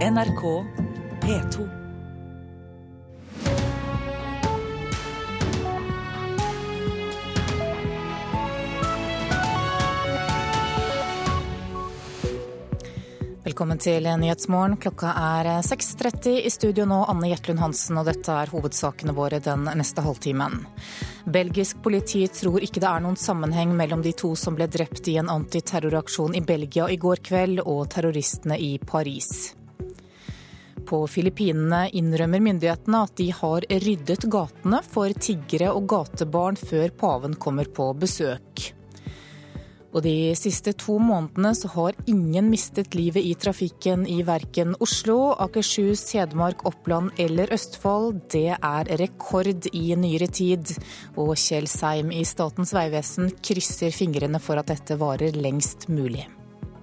NRK P2. Velkommen til Nyhetsmorgen. Klokka er 6.30. I studio nå Anne Jetlund Hansen, og dette er hovedsakene våre den neste halvtimen. Belgisk politi tror ikke det er noen sammenheng mellom de to som ble drept i en antiterroraksjon i Belgia i går kveld, og terroristene i Paris. På Filippinene innrømmer myndighetene at de har ryddet gatene for tiggere og gatebarn før paven kommer på besøk. Og de siste to månedene så har ingen mistet livet i trafikken i verken Oslo, Akershus, Hedmark, Oppland eller Østfold. Det er rekord i nyere tid. Og Kjell Seim i Statens vegvesen krysser fingrene for at dette varer lengst mulig.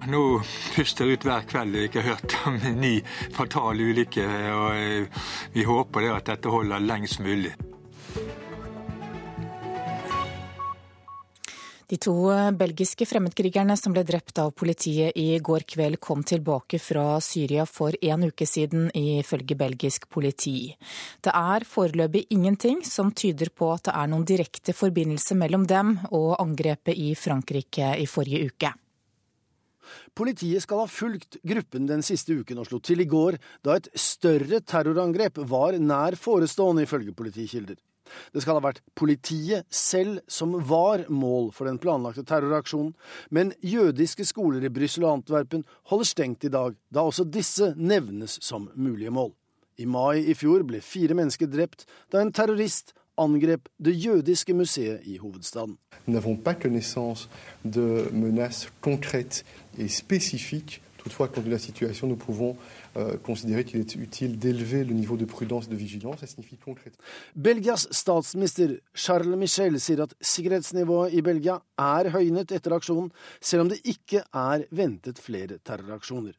Nå puster ut hver kveld jeg ikke har hørt om en ny fatal ulykke. og Vi håper at dette holder lengst mulig. De to belgiske fremmedkrigerne som ble drept av politiet i går kveld, kom tilbake fra Syria for en uke siden, ifølge belgisk politi. Det er foreløpig ingenting som tyder på at det er noen direkte forbindelse mellom dem og angrepet i Frankrike i forrige uke. Politiet skal ha fulgt gruppen den siste uken og slo til i går, da et større terrorangrep var nær forestående, ifølge politikilder. Det skal ha vært politiet selv som var mål for den planlagte terroraksjonen, men jødiske skoler i Brussel og Antwerpen holder stengt i dag, da også disse nevnes som mulige mål. I mai i fjor ble fire mennesker drept da en terrorist angrep det jødiske museet i hovedstaden. Et spécifique. Toutefois, compte de la situation, nous pouvons euh, considérer qu'il est utile d'élever le niveau de prudence et de vigilance. Ça signifie concrètement. Belgias statsminister Charles Michel sier at sikkerhetsnivået i Belgia er høynet etter aksjonen, selv om det ikke er ventet flere terroraksjoner.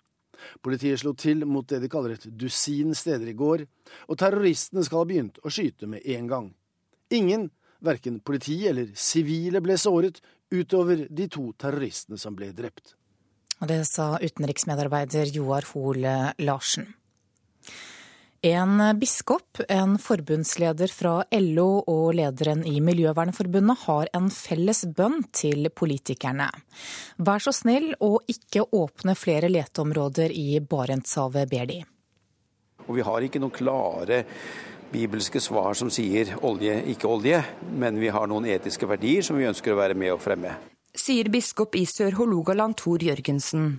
Politiet slo til mot det de kaller et dusin steder i går, og terroristene skal ha begynt å skyte med en gang. Ingen, verken politi eller sivile, ble såret, utover de to terroristene som ble drept. Og det sa utenriksmedarbeider Joar Hoel Larsen. En biskop, en forbundsleder fra LO og lederen i Miljøvernforbundet har en felles bønn til politikerne. Vær så snill å ikke åpne flere leteområder i Barentshavet, ber de. Og vi har ikke noen klare bibelske svar som sier olje, ikke olje, men vi har noen etiske verdier som vi ønsker å være med og fremme. Sier biskop i Sør-Hålogaland Tor Jørgensen.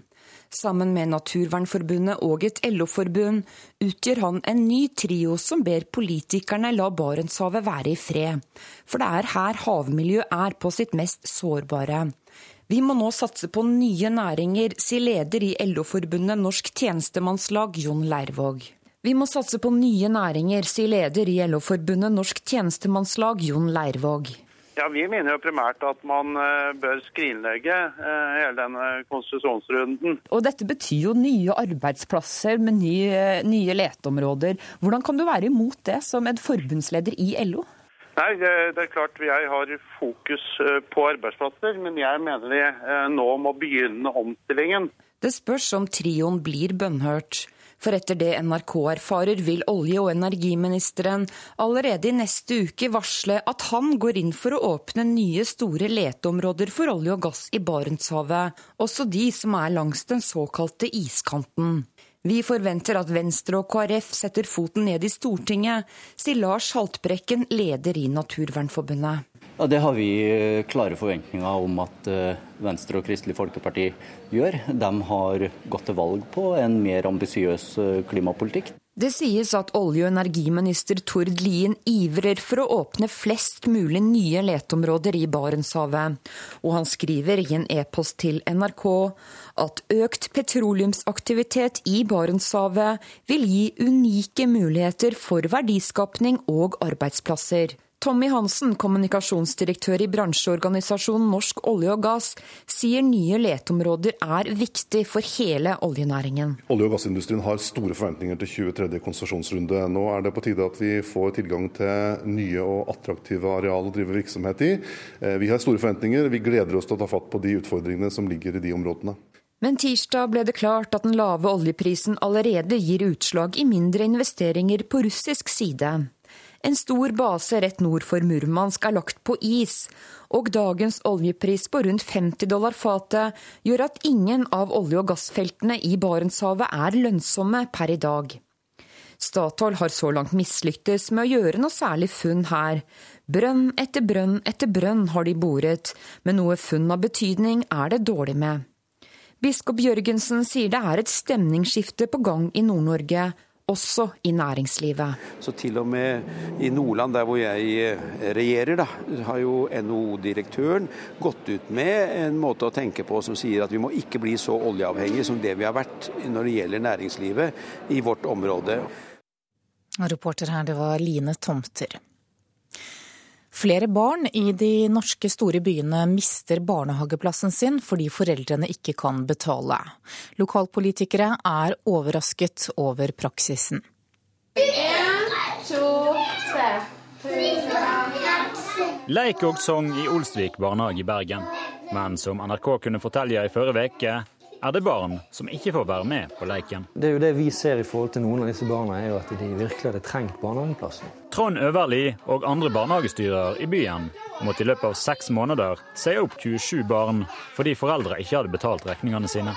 Sammen med Naturvernforbundet og et LO-forbund utgjør han en ny trio som ber politikerne la Barentshavet være i fred. For det er her havmiljøet er på sitt mest sårbare. Vi må nå satse på nye næringer, sier leder i LO-forbundet Norsk tjenestemannslag Jon Leirvåg. Vi må satse på nye næringer, sier leder i LO-forbundet Norsk tjenestemannslag Jon Leirvåg. Ja, Vi mener jo primært at man bør skrinlegge hele denne konsesjonsrunden. Og dette betyr jo nye arbeidsplasser med nye, nye leteområder. Hvordan kan du være imot det som en forbundsleder i LO? Nei, det er klart Jeg har fokus på arbeidsplasser, men jeg mener vi nå må begynne omstillingen. Det spørs om trioen blir bønnhørt. For etter det NRK erfarer, vil olje- og energiministeren allerede i neste uke varsle at han går inn for å åpne nye store leteområder for olje og gass i Barentshavet, også de som er langs den såkalte iskanten. Vi forventer at Venstre og KrF setter foten ned i Stortinget, sier Lars Haltbrekken, leder i Naturvernforbundet. Ja, Det har vi klare forventninger om at Venstre og Kristelig Folkeparti gjør. De har gått til valg på en mer ambisiøs klimapolitikk. Det sies at olje- og energiminister Tord Lien ivrer for å åpne flest mulig nye leteområder i Barentshavet. Og han skriver i en e-post til NRK at økt petroleumsaktivitet i Barentshavet vil gi unike muligheter for verdiskapning og arbeidsplasser. Tommy Hansen, kommunikasjonsdirektør i bransjeorganisasjonen Norsk olje og gass, sier nye leteområder er viktig for hele oljenæringen. Olje- og gassindustrien har store forventninger til 23. konsesjonsrunde. Nå er det på tide at vi får tilgang til nye og attraktive areal å drive virksomhet i. Vi har store forventninger. Vi gleder oss til å ta fatt på de utfordringene som ligger i de områdene. Men tirsdag ble det klart at den lave oljeprisen allerede gir utslag i mindre investeringer på russisk side. En stor base rett nord for Murmansk er lagt på is, og dagens oljepris på rundt 50 dollar fatet gjør at ingen av olje- og gassfeltene i Barentshavet er lønnsomme per i dag. Statoil har så langt mislyktes med å gjøre noe særlig funn her. Brønn etter brønn etter brønn har de boret, men noe funn av betydning er det dårlig med. Biskop Jørgensen sier det er et stemningsskifte på gang i Nord-Norge, også i næringslivet. Så til og med i Nordland, der hvor jeg eh, regjerer, da, har jo NHO-direktøren gått ut med en måte å tenke på som sier at vi må ikke bli så oljeavhengige som det vi har vært når det gjelder næringslivet i vårt område. Reporter her, det var Line Tomter. Flere barn i de norske store byene mister barnehageplassen sin fordi foreldrene ikke kan betale. Lokalpolitikere er overrasket over praksisen. En, to, tre. Leik og sang i Olsvik barnehage i Bergen. Men som NRK kunne fortelle i forrige uke, er det barn som ikke får være med på leiken. Det er jo det vi ser i forhold til noen av disse barna, er jo at de virkelig hadde trengt barnehageplassen. Trond Øverli og andre barnehagestyrere i byen måtte i løpet av seks måneder si opp 27 barn fordi foreldre ikke hadde betalt regningene sine.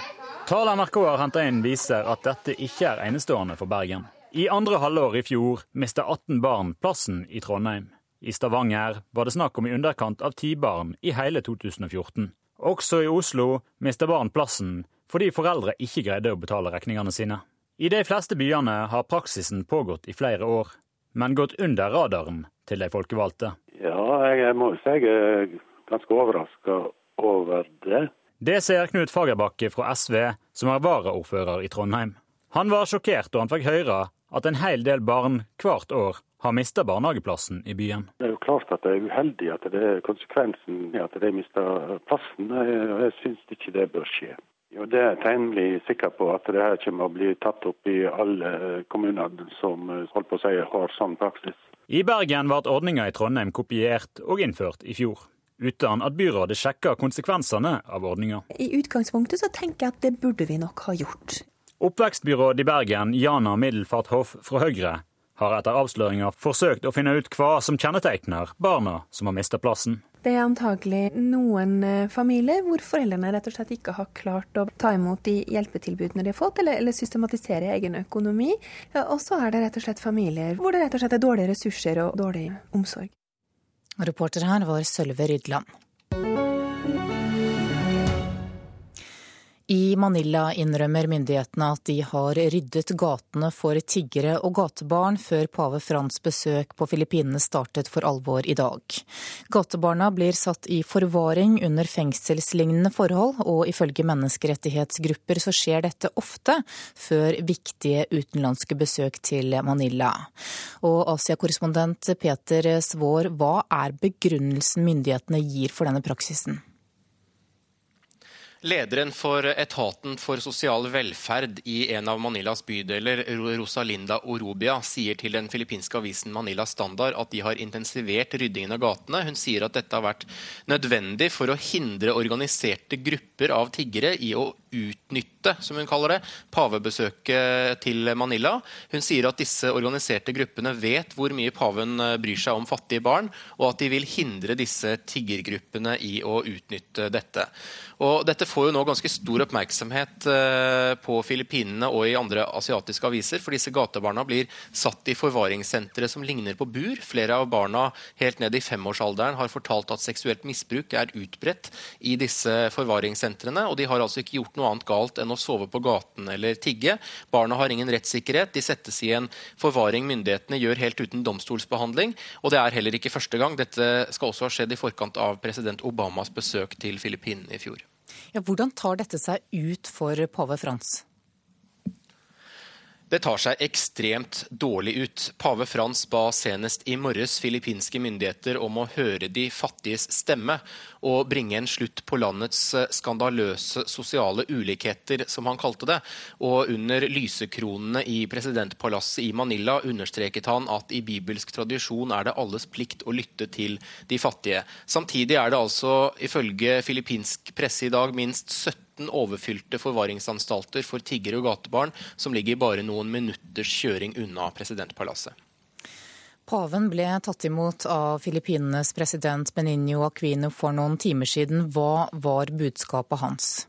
Tall NRK har henta inn viser at dette ikke er enestående for Bergen. I andre halvår i fjor mista 18 barn plassen i Trondheim. I Stavanger var det snakk om i underkant av ti barn i hele 2014. Også i Oslo mista barn plassen fordi foreldre ikke greide å betale regningene sine. I de fleste byene har praksisen pågått i flere år, men gått under radaren til de folkevalgte. Ja, jeg må si jeg er ganske overraska over det. Det ser Knut Fagerbakke fra SV, som er varaordfører i Trondheim. Han var sjokkert da han fikk høre at en hel del barn hvert år har mista barnehageplassen i byen. Det er jo klart at det er uheldig at det er konsekvensen at de mister plassen. Jeg syns ikke det bør skje. Jo, Det er temmelig sikker på at det her kommer å bli tatt opp i alle kommuner som holdt på å si, har sånn praksis. I Bergen ble ordninga i Trondheim kopiert og innført i fjor. Uten at byrådet sjekka konsekvensene av ordninga. I utgangspunktet så tenker jeg at det burde vi nok ha gjort. Oppvekstbyråd i Bergen, Jana Middelfart Hoff fra Høyre, har etter avsløringa forsøkt å finne ut hva som kjennetegner barna som har mista plassen. Det er antagelig noen eh, familier hvor foreldrene rett og slett ikke har klart å ta imot de hjelpetilbudene de har fått, eller, eller systematisere egen økonomi. Og så er det rett og slett familier hvor det rett og slett er dårlige ressurser og dårlig omsorg. Reporter her var Sølve Rydland. I Manila innrømmer myndighetene at de har ryddet gatene for tiggere og gatebarn før pave Frans besøk på Filippinene startet for alvor i dag. Gatebarna blir satt i forvaring under fengselslignende forhold, og ifølge menneskerettighetsgrupper så skjer dette ofte før viktige utenlandske besøk til Manila. Og Asia-korrespondent Peter Svår, hva er begrunnelsen myndighetene gir for denne praksisen? Lederen for Etaten for sosial velferd i en av Manilas bydeler, Rosalinda Orobia, sier til den filippinske avisen Manila Standard at de har intensivert ryddingen av gatene. Hun sier at dette har vært nødvendig for å hindre organiserte grupper av tiggere i å utnytte, som hun kaller det, pavebesøket til Manila. Hun sier at disse organiserte gruppene vet hvor mye paven bryr seg om fattige barn, og at de vil hindre disse tiggergruppene i å utnytte dette. Og dette får jo nå ganske stor oppmerksomhet eh, på Filippinene og i andre asiatiske aviser, for disse gatebarna blir satt i forvaringssentre som ligner på bur. Flere av barna helt ned i femårsalderen har fortalt at seksuelt misbruk er utbredt i disse forvaringssentrene, og de har altså ikke gjort noe annet galt enn å sove på gaten eller tigge. Barna har ingen rettssikkerhet, de settes i en forvaring myndighetene gjør helt uten domstolsbehandling, og det er heller ikke første gang. Dette skal også ha skjedd i forkant av president Obamas besøk til Filippinene i fjor. Ja, hvordan tar dette seg ut for pave Frans? Det tar seg ekstremt dårlig ut. Pave Frans ba senest i morges filippinske myndigheter om å høre de fattiges stemme og bringe en slutt på landets skandaløse sosiale ulikheter, som han kalte det. Og under lysekronene i presidentpalasset i Manila understreket han at i bibelsk tradisjon er det alles plikt å lytte til de fattige. Samtidig er det altså ifølge filippinsk presse i dag minst 17 13 overfylte forvaringsanstalter for tiggere og gatebarn, som ligger bare noen minutters kjøring unna presidentpalasset. Paven ble tatt imot av Filippinenes president Benigno Aquino for noen timer siden. Hva var budskapet hans?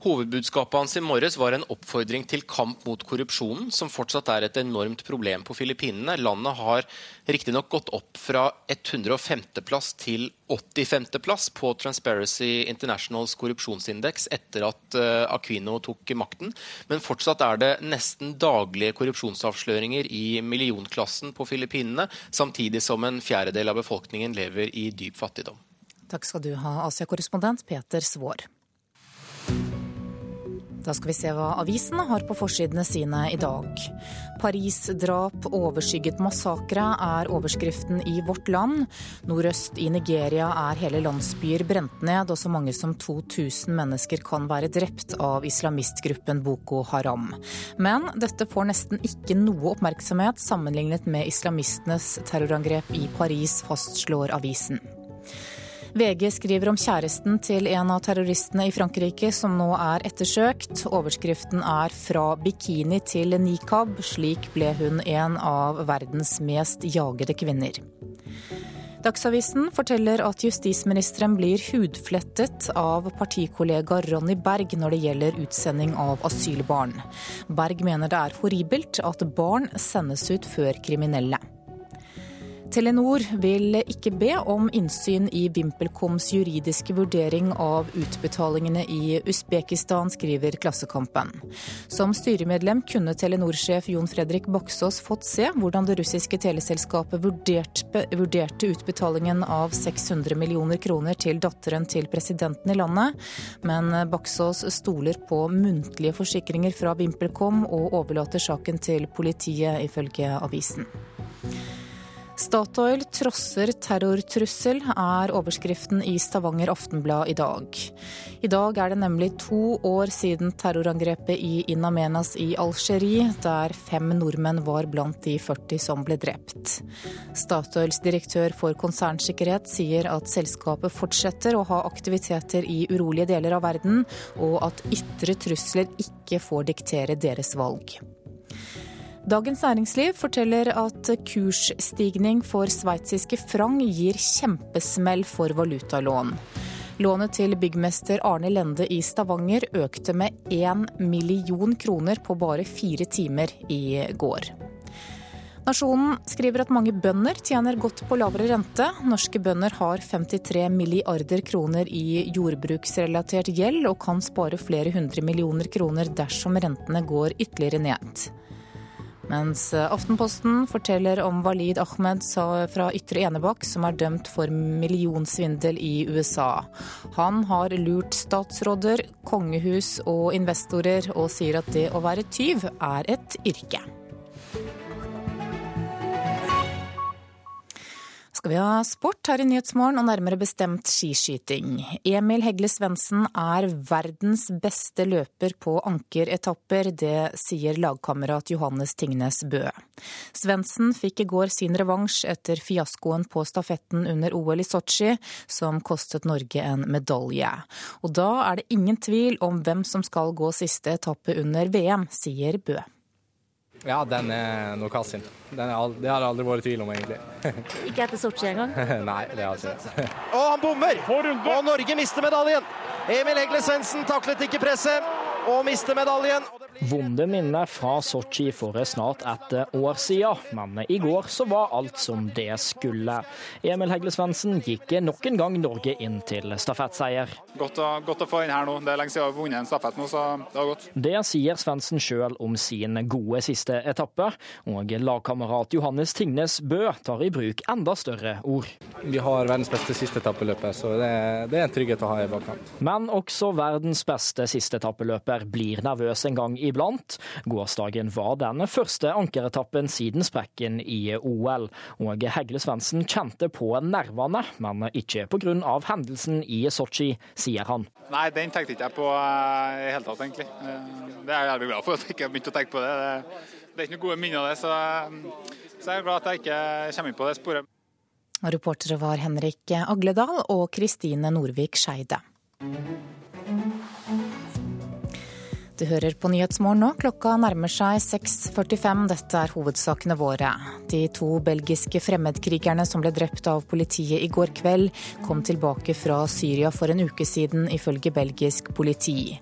Hovedbudskapet hans i morges var en oppfordring til kamp mot korrupsjonen, som fortsatt er et enormt problem på Filippinene. Landet har riktignok gått opp fra 105.-plass til 85.-plass på Transparency Internationals korrupsjonsindeks etter at eh, Aquino tok makten, men fortsatt er det nesten daglige korrupsjonsavsløringer i millionklassen på Filippinene, samtidig som en fjerdedel av befolkningen lever i dyp fattigdom. Takk skal du ha, Asia-korrespondent Peter Svaar. Da skal vi se hva avisene har på forsidene sine i dag. Paris-drap overskygget massakre er overskriften i Vårt Land. Nordøst i Nigeria er hele landsbyer brent ned, og så mange som 2000 mennesker kan være drept av islamistgruppen Boko Haram. Men dette får nesten ikke noe oppmerksomhet sammenlignet med islamistenes terrorangrep i Paris, fastslår avisen. VG skriver om kjæresten til en av terroristene i Frankrike som nå er ettersøkt. Overskriften er 'Fra bikini til nikab'. Slik ble hun en av verdens mest jagede kvinner. Dagsavisen forteller at justisministeren blir hudflettet av partikollega Ronny Berg når det gjelder utsending av asylbarn. Berg mener det er horribelt at barn sendes ut før kriminelle. Telenor vil ikke be om innsyn i VimpelComs juridiske vurdering av utbetalingene i Usbekistan, skriver Klassekampen. Som styremedlem kunne Telenor-sjef Jon Fredrik Baksås fått se hvordan det russiske teleselskapet vurderte, vurderte utbetalingen av 600 millioner kroner til datteren til presidenten i landet, men Baksås stoler på muntlige forsikringer fra VimpelCom og overlater saken til politiet, ifølge avisen. Statoil trosser terrortrussel, er overskriften i Stavanger Aftenblad i dag. I dag er det nemlig to år siden terrorangrepet i In Amenas i Algerie, der fem nordmenn var blant de 40 som ble drept. Statoils direktør for konsernsikkerhet sier at selskapet fortsetter å ha aktiviteter i urolige deler av verden, og at ytre trusler ikke får diktere deres valg. Dagens Næringsliv forteller at kursstigning for sveitsiske frang gir kjempesmell for valutalån. Lånet til byggmester Arne Lende i Stavanger økte med 1 million kroner på bare fire timer i går. Nasjonen skriver at mange bønder tjener godt på lavere rente. Norske bønder har 53 milliarder kroner i jordbruksrelatert gjeld, og kan spare flere hundre millioner kroner dersom rentene går ytterligere ned. Mens Aftenposten forteller om Walid Ahmed fra Ytre Enebakk, som er dømt for millionsvindel i USA. Han har lurt statsråder, kongehus og investorer, og sier at det å være tyv er et yrke. Skal vi ha sport her i Nyhetsmorgen, og nærmere bestemt skiskyting. Emil Hegle Svendsen er verdens beste løper på ankeretapper. Det sier lagkamerat Johannes Tingnes Bø. Svendsen fikk i går sin revansj etter fiaskoen på stafetten under OL i Sotsji, som kostet Norge en medalje. Og da er det ingen tvil om hvem som skal gå siste etappe under VM, sier Bø. Ja, den er sin. det har det aldri vært tvil om, egentlig. ikke etter Sotsji engang? Nei, det har jeg ikke. Og han bommer! Og Norge mister medaljen! Emil Egle Svendsen taklet ikke presset og mister medaljen. Vonde minner fra Sotsji for snart et år siden, men i går så var alt som det skulle. Emil Hegle Svendsen gikk nok en gang Norge inn til stafettseier. Godt å, godt å få inn her nå. Det er lenge siden jeg har vunnet en stafett nå, så det var godt. Det sier Svendsen sjøl om sin gode siste etappe, og lagkamerat Johannes Tingnes Bø tar i bruk enda større ord. Vi har verdens beste siste etappeløper, så det, det er en trygghet å ha i bakkant. Men også verdens beste siste etappeløper blir nervøs en gang iblant. Gårsdagen var den første ankeretappen siden sprekken i OL, og Hegle Svendsen kjente på nervene, men ikke pga. hendelsen i Sotsji, sier han. Nei, den tenkte ikke jeg på eh, i det hele tatt, egentlig. Eh, det er jeg jævlig glad for at jeg ikke har begynt å tenke på det. Det er ikke noen gode minner av det, så, eh, så jeg er glad at jeg ikke kommer inn på det sporet. Reportere var Henrik Agledal og Kristine Norvik Skeide. Du hører på Nyhetsmorgen nå. Klokka nærmer seg 6.45. Dette er hovedsakene våre. De to belgiske fremmedkrigerne som ble drept av politiet i går kveld, kom tilbake fra Syria for en uke siden, ifølge belgisk politi.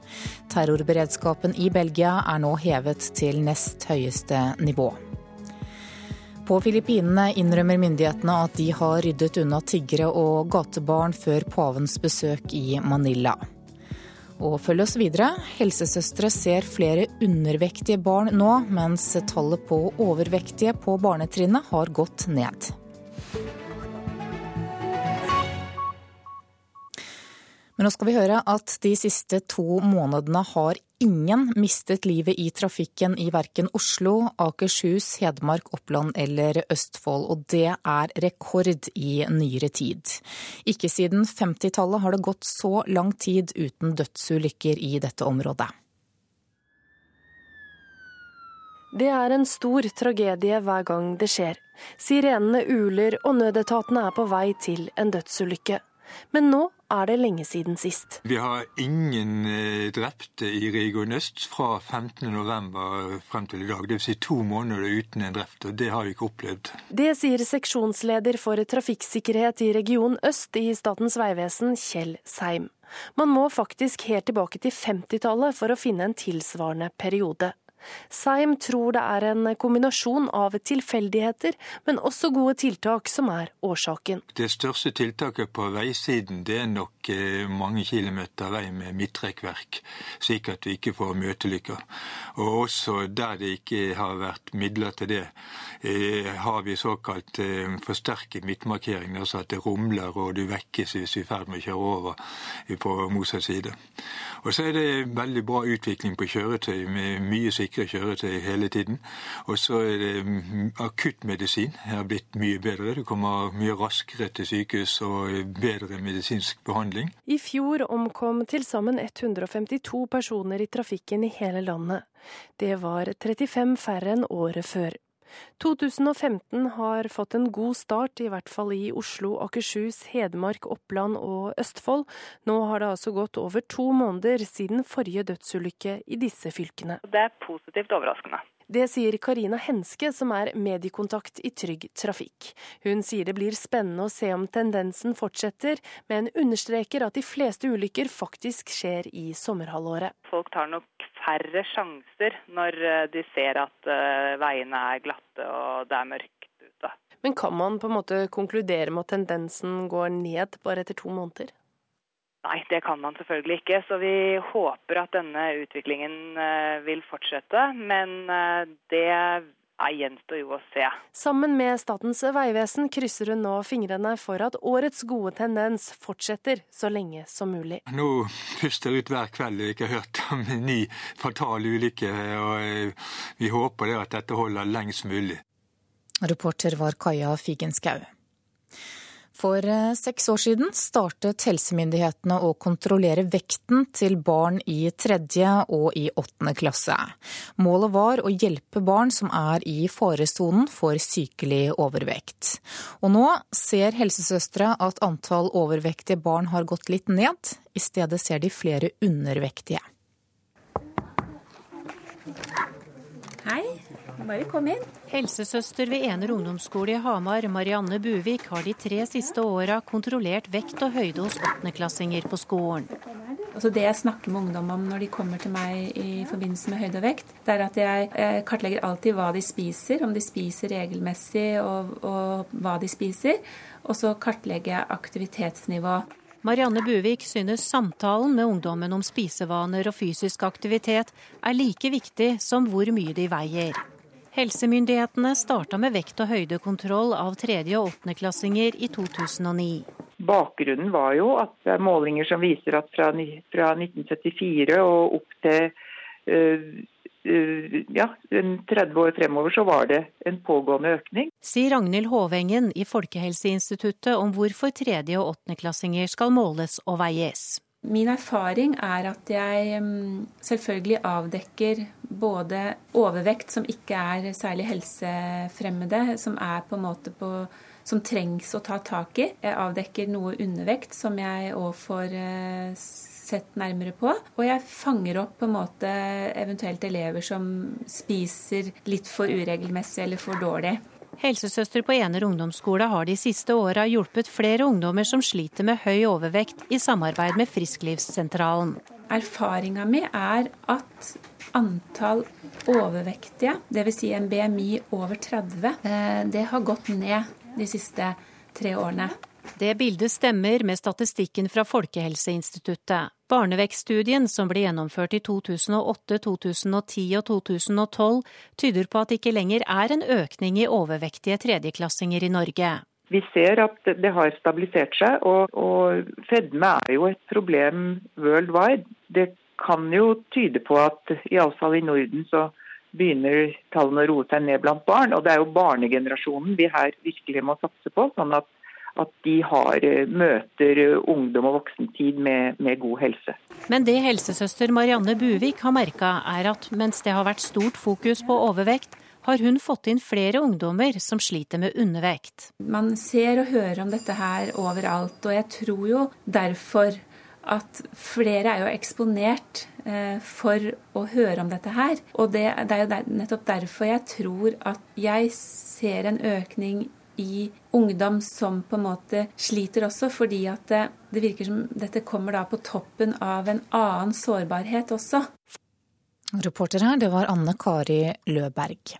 Terrorberedskapen i Belgia er nå hevet til nest høyeste nivå. På Filippinene innrømmer myndighetene at de har ryddet unna tiggere og gatebarn før pavens besøk i Manila. Og følg oss videre. Helsesøstre ser flere undervektige barn nå, mens tallet på overvektige på barnetrinnet har gått ned. Men nå skal vi høre at de siste to månedene har ingen mistet livet i trafikken i verken Oslo, Akershus, Hedmark, Oppland eller Østfold. Og det er rekord i nyere tid. Ikke siden 50-tallet har det gått så lang tid uten dødsulykker i dette området. Det er en stor tragedie hver gang det skjer. Sirenene uler og nødetatene er på vei til en dødsulykke. Men nå er det lenge siden sist. Vi har ingen eh, drepte i Region øst fra 15.11. frem til i dag. Dvs. Si to måneder uten en drept, og det har vi ikke opplevd. Det sier seksjonsleder for trafikksikkerhet i Region øst i Statens vegvesen, Kjell Seim. Man må faktisk helt tilbake til 50-tallet for å finne en tilsvarende periode. Seim tror det er en kombinasjon av tilfeldigheter, men også gode tiltak som er årsaken. Det største tiltaket på veisiden det er nok eh, mange kilometer vei med midtrekkverk, slik at vi ikke får møtelykker. Og også der det ikke har vært midler til det, eh, har vi såkalt eh, forsterket midtmarkering, altså at det rumler og du vekkes hvis vi er i ferd med å kjøre over på motsatt side. Og så er det veldig bra utvikling på kjøretøy med mye sikkerhet sikre kjøretøy hele tiden. Og så er det mm, akuttmedisin har blitt mye bedre. Du kommer mye raskere til sykehus og bedre medisinsk behandling. I fjor omkom til sammen 152 personer i trafikken i hele landet. Det var 35 færre enn året før. 2015 har fått en god start, i hvert fall i Oslo, Akershus, Hedmark, Oppland og Østfold. Nå har det altså gått over to måneder siden forrige dødsulykke i disse fylkene. Det er positivt overraskende. Det sier Karina Henske, som er mediekontakt i Trygg Trafikk. Hun sier det blir spennende å se om tendensen fortsetter, men understreker at de fleste ulykker faktisk skjer i sommerhalvåret. Folk tar nok færre sjanser når eh, de ser at eh, veiene er glatte og det er mørkt ute. Men kan man på en måte konkludere med at tendensen går ned bare etter to måneder? Nei, det kan man selvfølgelig ikke. Så vi håper at denne utviklingen eh, vil fortsette. Men eh, det er gjenstår jo å se. Sammen med Statens vegvesen krysser hun nå fingrene for at årets gode tendens fortsetter så lenge som mulig. Nå puster ut hver kveld vi ikke har hørt om en ny fatal ulykke. og eh, Vi håper det at dette holder lengst mulig. Reporter var Kaja Figenschou. For eh, seks år siden startet helsemyndighetene å kontrollere vekten til barn i tredje og i åttende klasse. Målet var å hjelpe barn som er i faresonen for sykelig overvekt. Og nå ser helsesøstre at antall overvektige barn har gått litt ned. I stedet ser de flere undervektige. Hei. Bare kom inn. Helsesøster ved Ener ungdomsskole i Hamar, Marianne Buvik, har de tre siste åra kontrollert vekt og høyde hos åttendeklassinger på skolen. Altså det jeg snakker med ungdom om når de kommer til meg i forbindelse med høyde og vekt, det er at jeg kartlegger alltid hva de spiser, om de spiser regelmessig og, og hva de spiser. Og så kartlegger jeg aktivitetsnivå. Marianne Buvik synes samtalen med ungdommen om spisevaner og fysisk aktivitet er like viktig som hvor mye de veier. Helsemyndighetene starta med vekt- og høydekontroll av tredje- og åttendeklassinger i 2009. Bakgrunnen var jo at det er målinger som viser at fra, 1974 og opp til uh, ja, 30 år fremover så var det en pågående økning. Sier Ragnhild Hovengen i Folkehelseinstituttet om hvorfor tredje- og åttendeklassinger skal måles og veies. Min erfaring er at jeg mm, selvfølgelig avdekker både overvekt som ikke er særlig helsefremmede, som er på en måte på som trengs å ta tak i. Jeg avdekker noe undervekt som jeg òg får eh, sett nærmere på. Og jeg fanger opp på en måte eventuelt elever som spiser litt for uregelmessig eller for dårlig. Helsesøster på Ener ungdomsskole har de siste åra hjulpet flere ungdommer som sliter med høy overvekt, i samarbeid med Frisklivssentralen. Erfaringa mi er at antall overvektige, dvs. Si en BMI over 30, eh, det har gått ned de siste tre årene. Det bildet stemmer med statistikken fra Folkehelseinstituttet. Barnevekststudien som ble gjennomført i 2008, 2010 og 2012, tyder på at det ikke lenger er en økning i overvektige tredjeklassinger i Norge. Vi ser at det har stabilisert seg, og, og fedme er jo et problem worldwide. Det kan jo tyde på at iallfall i Norden så begynner tallene å roe seg ned blant barn. Og det er jo barnegenerasjonen vi her virkelig må satse på. sånn at at de har, eh, møter eh, ungdom og voksentid med, med god helse. Men det helsesøster Marianne Buvik har merka, er at mens det har vært stort fokus på overvekt, har hun fått inn flere ungdommer som sliter med undervekt. Man ser og hører om dette her overalt, og jeg tror jo derfor at flere er jo eksponert eh, for å høre om dette her. Og det, det er jo nettopp derfor jeg tror at jeg ser en økning i ungdom som på en måte sliter også, fordi at det, det virker som dette kommer da på toppen av en annen sårbarhet også. Reporter her, det var Anne Kari Løberg.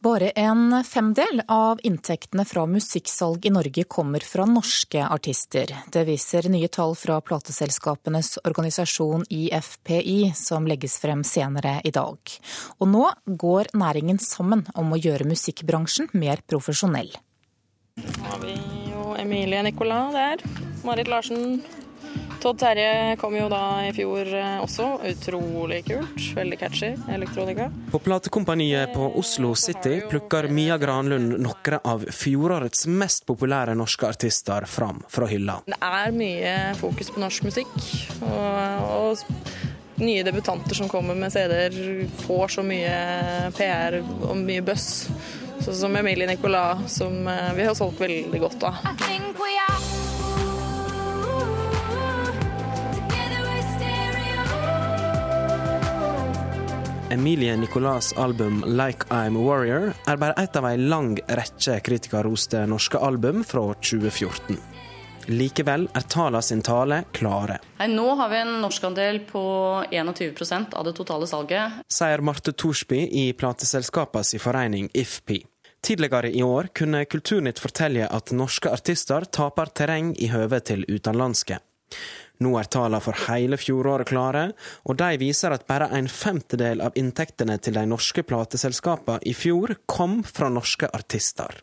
Bare en femdel av inntektene fra musikksalg i Norge kommer fra norske artister. Det viser nye tall fra plateselskapenes organisasjon IFPI, som legges frem senere i dag. Og nå går næringen sammen om å gjøre musikkbransjen mer profesjonell. Nå har vi jo Emilie Nicolas der. Marit Larsen, Todd Terje kom jo da i fjor eh, også. Utrolig kult. Veldig catchy elektronika. På platekompaniet på Oslo City plukker Mia Granlund noen av fjorårets mest populære norske artister fram fra hylla. Det er mye fokus på norsk musikk. og, og nye debutanter som kommer med CD-er, får så mye PR og mye buzz. Sånn som Emilie Nicolas, som eh, vi har solgt veldig godt av. Emilie Nicolas' album 'Like I'm a Warrior' er bare ett av ei lang rekke kritikerroste norske album fra 2014. Likevel er tallene sin tale klare. Nei, nå har vi en norskandel på 21% av det totale salget. Sier Marte Thorsby i plateselskapets forening IFPI. Tidligere i år kunne Kulturnytt fortelle at norske artister taper terreng i høve til utenlandske. Nå er tallene for hele fjoråret klare, og de viser at bare en femtedel av inntektene til de norske plateselskapene i fjor kom fra norske artister.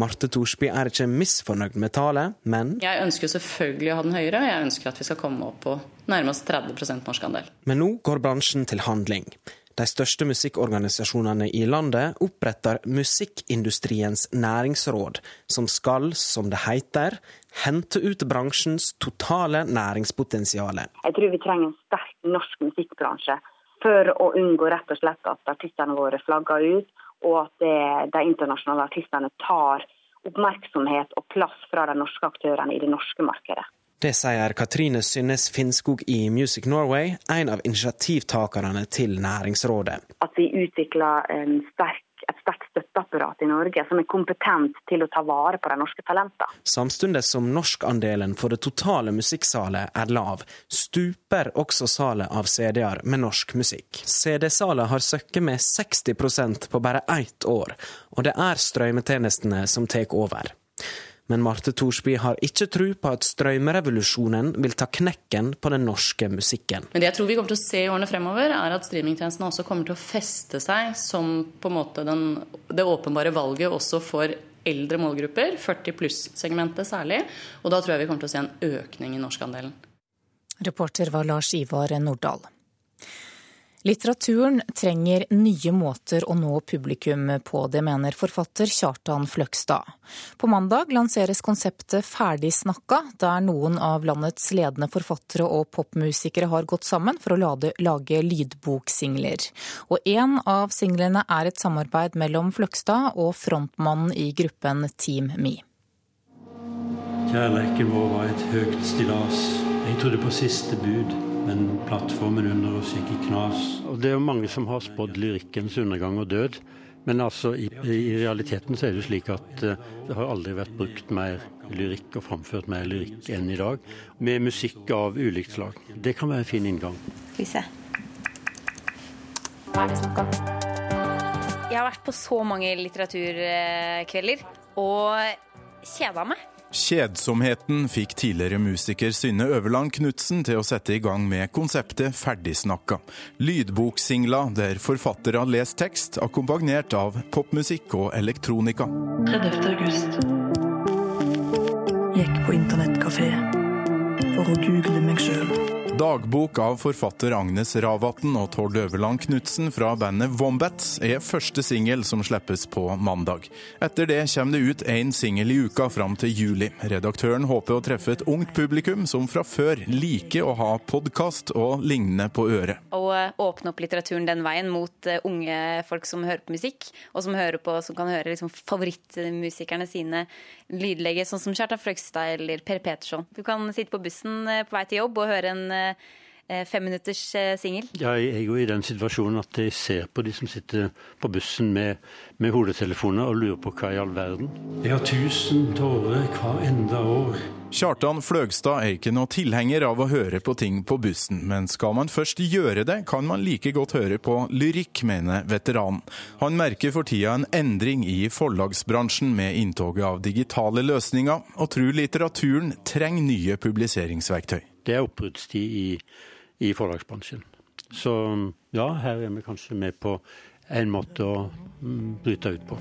Marte Thorsby er ikke misfornøyd med tallet, men Jeg ønsker selvfølgelig å ha den høyere, og jeg ønsker at vi skal komme opp på nærmest 30 norsk andel. Men nå går bransjen til handling. De største musikkorganisasjonene i landet oppretter Musikkindustriens næringsråd, som skal, som det heter, hente ut bransjens totale næringspotensial. Jeg tror vi trenger en sterk norsk musikkbransje for å unngå rett og slett at artistene våre flagger ut, og at det, de internasjonale artistene tar oppmerksomhet og plass fra de norske aktørene i det norske markedet. Det sier Katrine Synnes Finnskog i Music Norway, en av initiativtakerne til Næringsrådet. At vi utvikler en sterk, sterkt støtteapparat i Norge som er kompetent til å ta vare på de norske talentene. Samtidig som norskandelen for det totale musikksalet er lav, stuper også salet av CD-er med norsk musikk. CD-salet har søkket med 60% på bare ett år, og det er strømmetjenestene som tar over. Men Marte Thorsby har ikke tro på at strømrevolusjonen vil ta knekken på den norske musikken. Men det jeg tror vi kommer til å se i årene fremover, er at streamingtjenestene også kommer til å feste seg som på en måte den, det åpenbare valget også for eldre målgrupper, 40 pluss-segmentet særlig. Og da tror jeg vi kommer til å se en økning i norskandelen. Reporter var Lars Ivar Nordahl. Litteraturen trenger nye måter å nå publikum på, det mener forfatter Kjartan Fløgstad. På mandag lanseres konseptet Ferdig snakka, der noen av landets ledende forfattere og popmusikere har gått sammen for å lage, lage lydboksingler. Og en av singlene er et samarbeid mellom Fløgstad og frontmannen i gruppen Team Me. Kjærleiken vår var et høgt stillas Jeg trodde på siste bud, men plattformen under oss gikk i knas. Og Det er jo mange som har spådd lyrikkens undergang og død. Men altså, i, i, realiteten så er det slik at uh, det har aldri vært brukt mer lyrikk og framført mer lyrikk enn i dag. Med musikk av ulikt slag. Det kan være en fin inngang. Skal vi se. Hva er det snakk om? Jeg har vært på så mange litteraturkvelder og kjeda meg. Kjedsomheten fikk tidligere musiker Synne Øverland Knutsen til å sette i gang med konseptet Ferdigsnakka. Lydboksingla der forfattere leser tekst, akkompagnert av popmusikk og elektronika. 30. august. Gikk på internettkafé for å google meg sjøl. Dagbok av forfatter Agnes Ravatn og Tord Øverland Knutsen fra bandet Wombats er første singel som slippes på mandag. Etter det kommer det ut én singel i uka fram til juli. Redaktøren håper å treffe et ungt publikum som fra før liker å ha podkast og lignende på øret. Å eh, åpne opp litteraturen den veien mot eh, unge folk som hører på musikk, og som, på, som kan høre liksom favorittmusikerne sine lydlegge, sånn som Kjartan Frøgstad eller Per Peterson. Du kan sitte på bussen eh, på vei til jobb og høre en femminutters eh, singel? Ja, jeg er jo i den situasjonen at jeg ser på de som sitter på bussen med, med hodetelefoner og lurer på hva i all verden. Jeg har tusen tårer hver enda år. Kjartan Fløgstad er ikke noe tilhenger av å høre på ting på bussen, men skal man først gjøre det, kan man like godt høre på lyrikk, mener veteranen. Han merker for tida en endring i forlagsbransjen med inntoget av digitale løsninger, og tror litteraturen trenger nye publiseringsverktøy. Det er oppbruddstid i i forlagsbransjen. Så ja, her er vi kanskje med på en måte å mm, bryte ut på.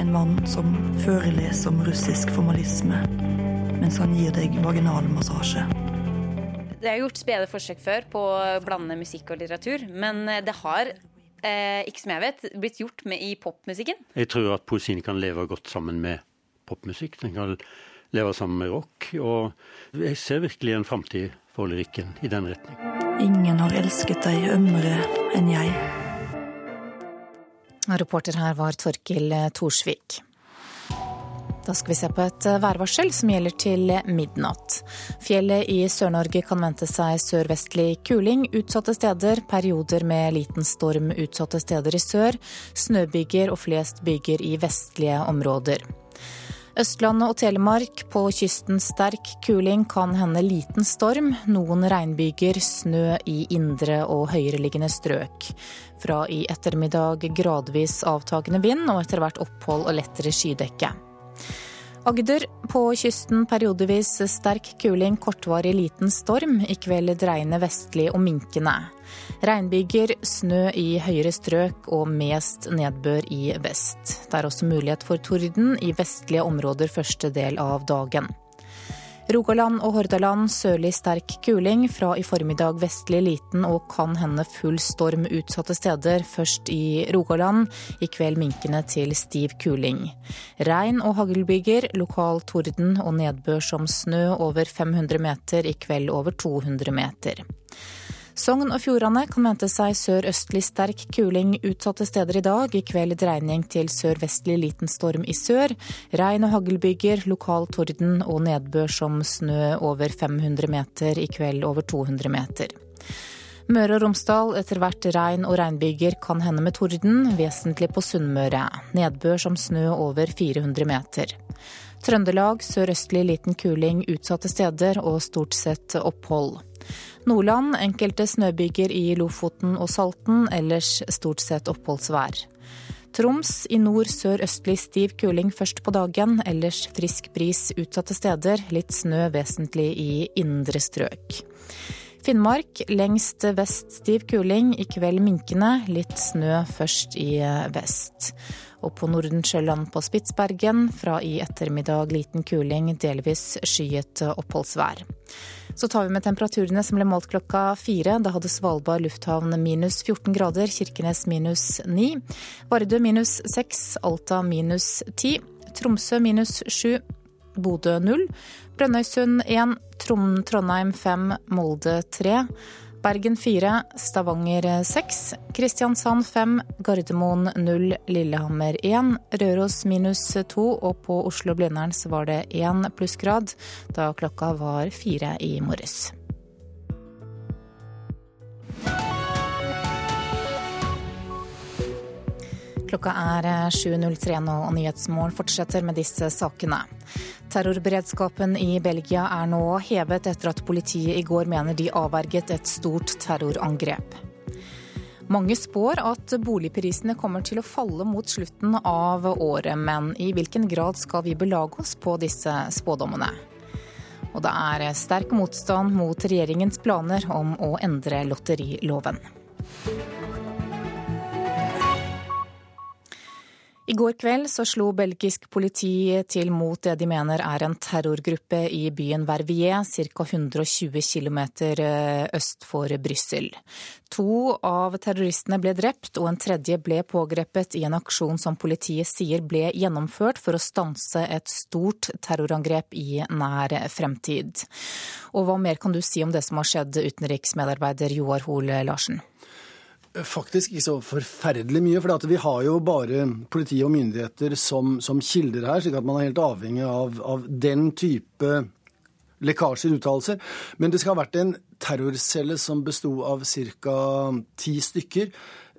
En mann som foreleser om russisk formalisme, mens han gir deg vaginalmassasje. Det er gjort spede forsøk før på å blande musikk og litteratur, men det har eh, ikke som jeg vet, blitt gjort med i popmusikken. Jeg tror at poesien kan leve godt sammen med popmusikk. Den kan leve sammen med rock. Og jeg ser virkelig en framtid for lyrikken i den retning. Ingen har elsket deg ømmere enn jeg. Reporter her var Torkil Thorsvik. Da skal vi se på et værvarsel som gjelder til midnatt. Fjellet i Sør-Norge kan vente seg sørvestlig kuling utsatte steder. Perioder med liten storm utsatte steder i sør. Snøbyger og flest byger i vestlige områder. Østlandet og Telemark på kysten sterk kuling, kan hende liten storm. Noen regnbyger, snø i indre og høyereliggende strøk. Fra i ettermiddag gradvis avtagende vind og etter hvert opphold og lettere skydekke. Agder på kysten periodevis sterk kuling, kortvarig liten storm. I kveld dreiende vestlig og minkende. Regnbyger, snø i høyere strøk og mest nedbør i vest. Det er også mulighet for torden i vestlige områder første del av dagen. Rogaland og Hordaland sørlig sterk kuling. Fra i formiddag vestlig liten og kan hende full storm utsatte steder. Først i Rogaland, i kveld minkende til stiv kuling. Regn og haglbyger, lokal torden og nedbør som snø over 500 meter, i kveld over 200 meter. Sogn og Fjordane kan vente seg sørøstlig sterk kuling utsatte steder i dag. I kveld dreining til sørvestlig liten storm i sør. Regn og haglbyger, lokal torden og nedbør som snø over 500 meter. I kveld over 200 meter. Møre og Romsdal etter hvert regn og regnbyger kan hende med torden, vesentlig på Sunnmøre. Nedbør som snø over 400 meter. Trøndelag sørøstlig liten kuling utsatte steder og stort sett opphold. Nordland enkelte snøbyger i Lofoten og Salten, ellers stort sett oppholdsvær. Troms i nord sør-østlig stiv kuling først på dagen, ellers frisk bris utsatte steder. Litt snø vesentlig i indre strøk. Finnmark lengst vest stiv kuling, i kveld minkende. Litt snø først i vest. Og på Nordensjøland på Spitsbergen fra i ettermiddag liten kuling, delvis skyet oppholdsvær. Så tar vi med temperaturene som ble målt klokka fire. Da hadde Svalbard lufthavn minus 14 grader, Kirkenes minus 9. Vardø minus 6, Alta minus 10. Tromsø minus 7. Bodø 0. Brønnøysund 1. Trondheim 5. Molde 3. Bergen 4, Stavanger eh, 6, Kristiansand 5, Gardermoen 0, Lillehammer 1, Røros minus 2 og på Oslo-Blindern så var det 1 plussgrad da klokka var fire i morges. Klokka er eh, 7.03 nå, og Nyhetsmorgen fortsetter med disse sakene. Terrorberedskapen i Belgia er nå hevet etter at politiet i går mener de avverget et stort terrorangrep. Mange spår at boligprisene kommer til å falle mot slutten av året, men i hvilken grad skal vi belage oss på disse spådommene? Og det er sterk motstand mot regjeringens planer om å endre lotteriloven. I går kveld så slo belgisk politi til mot det de mener er en terrorgruppe i byen Verviers, ca. 120 km øst for Brussel. To av terroristene ble drept, og en tredje ble pågrepet i en aksjon som politiet sier ble gjennomført for å stanse et stort terrorangrep i nær fremtid. Og hva mer kan du si om det som har skjedd, utenriksmedarbeider Joar Hoel Larsen? Faktisk ikke så forferdelig mye, for vi har jo bare politi og myndigheter som, som kilder her, slik at man er helt avhengig av, av den type lekkasjer, uttalelser. Men det skal ha vært en terrorcelle som besto av ca. ti stykker.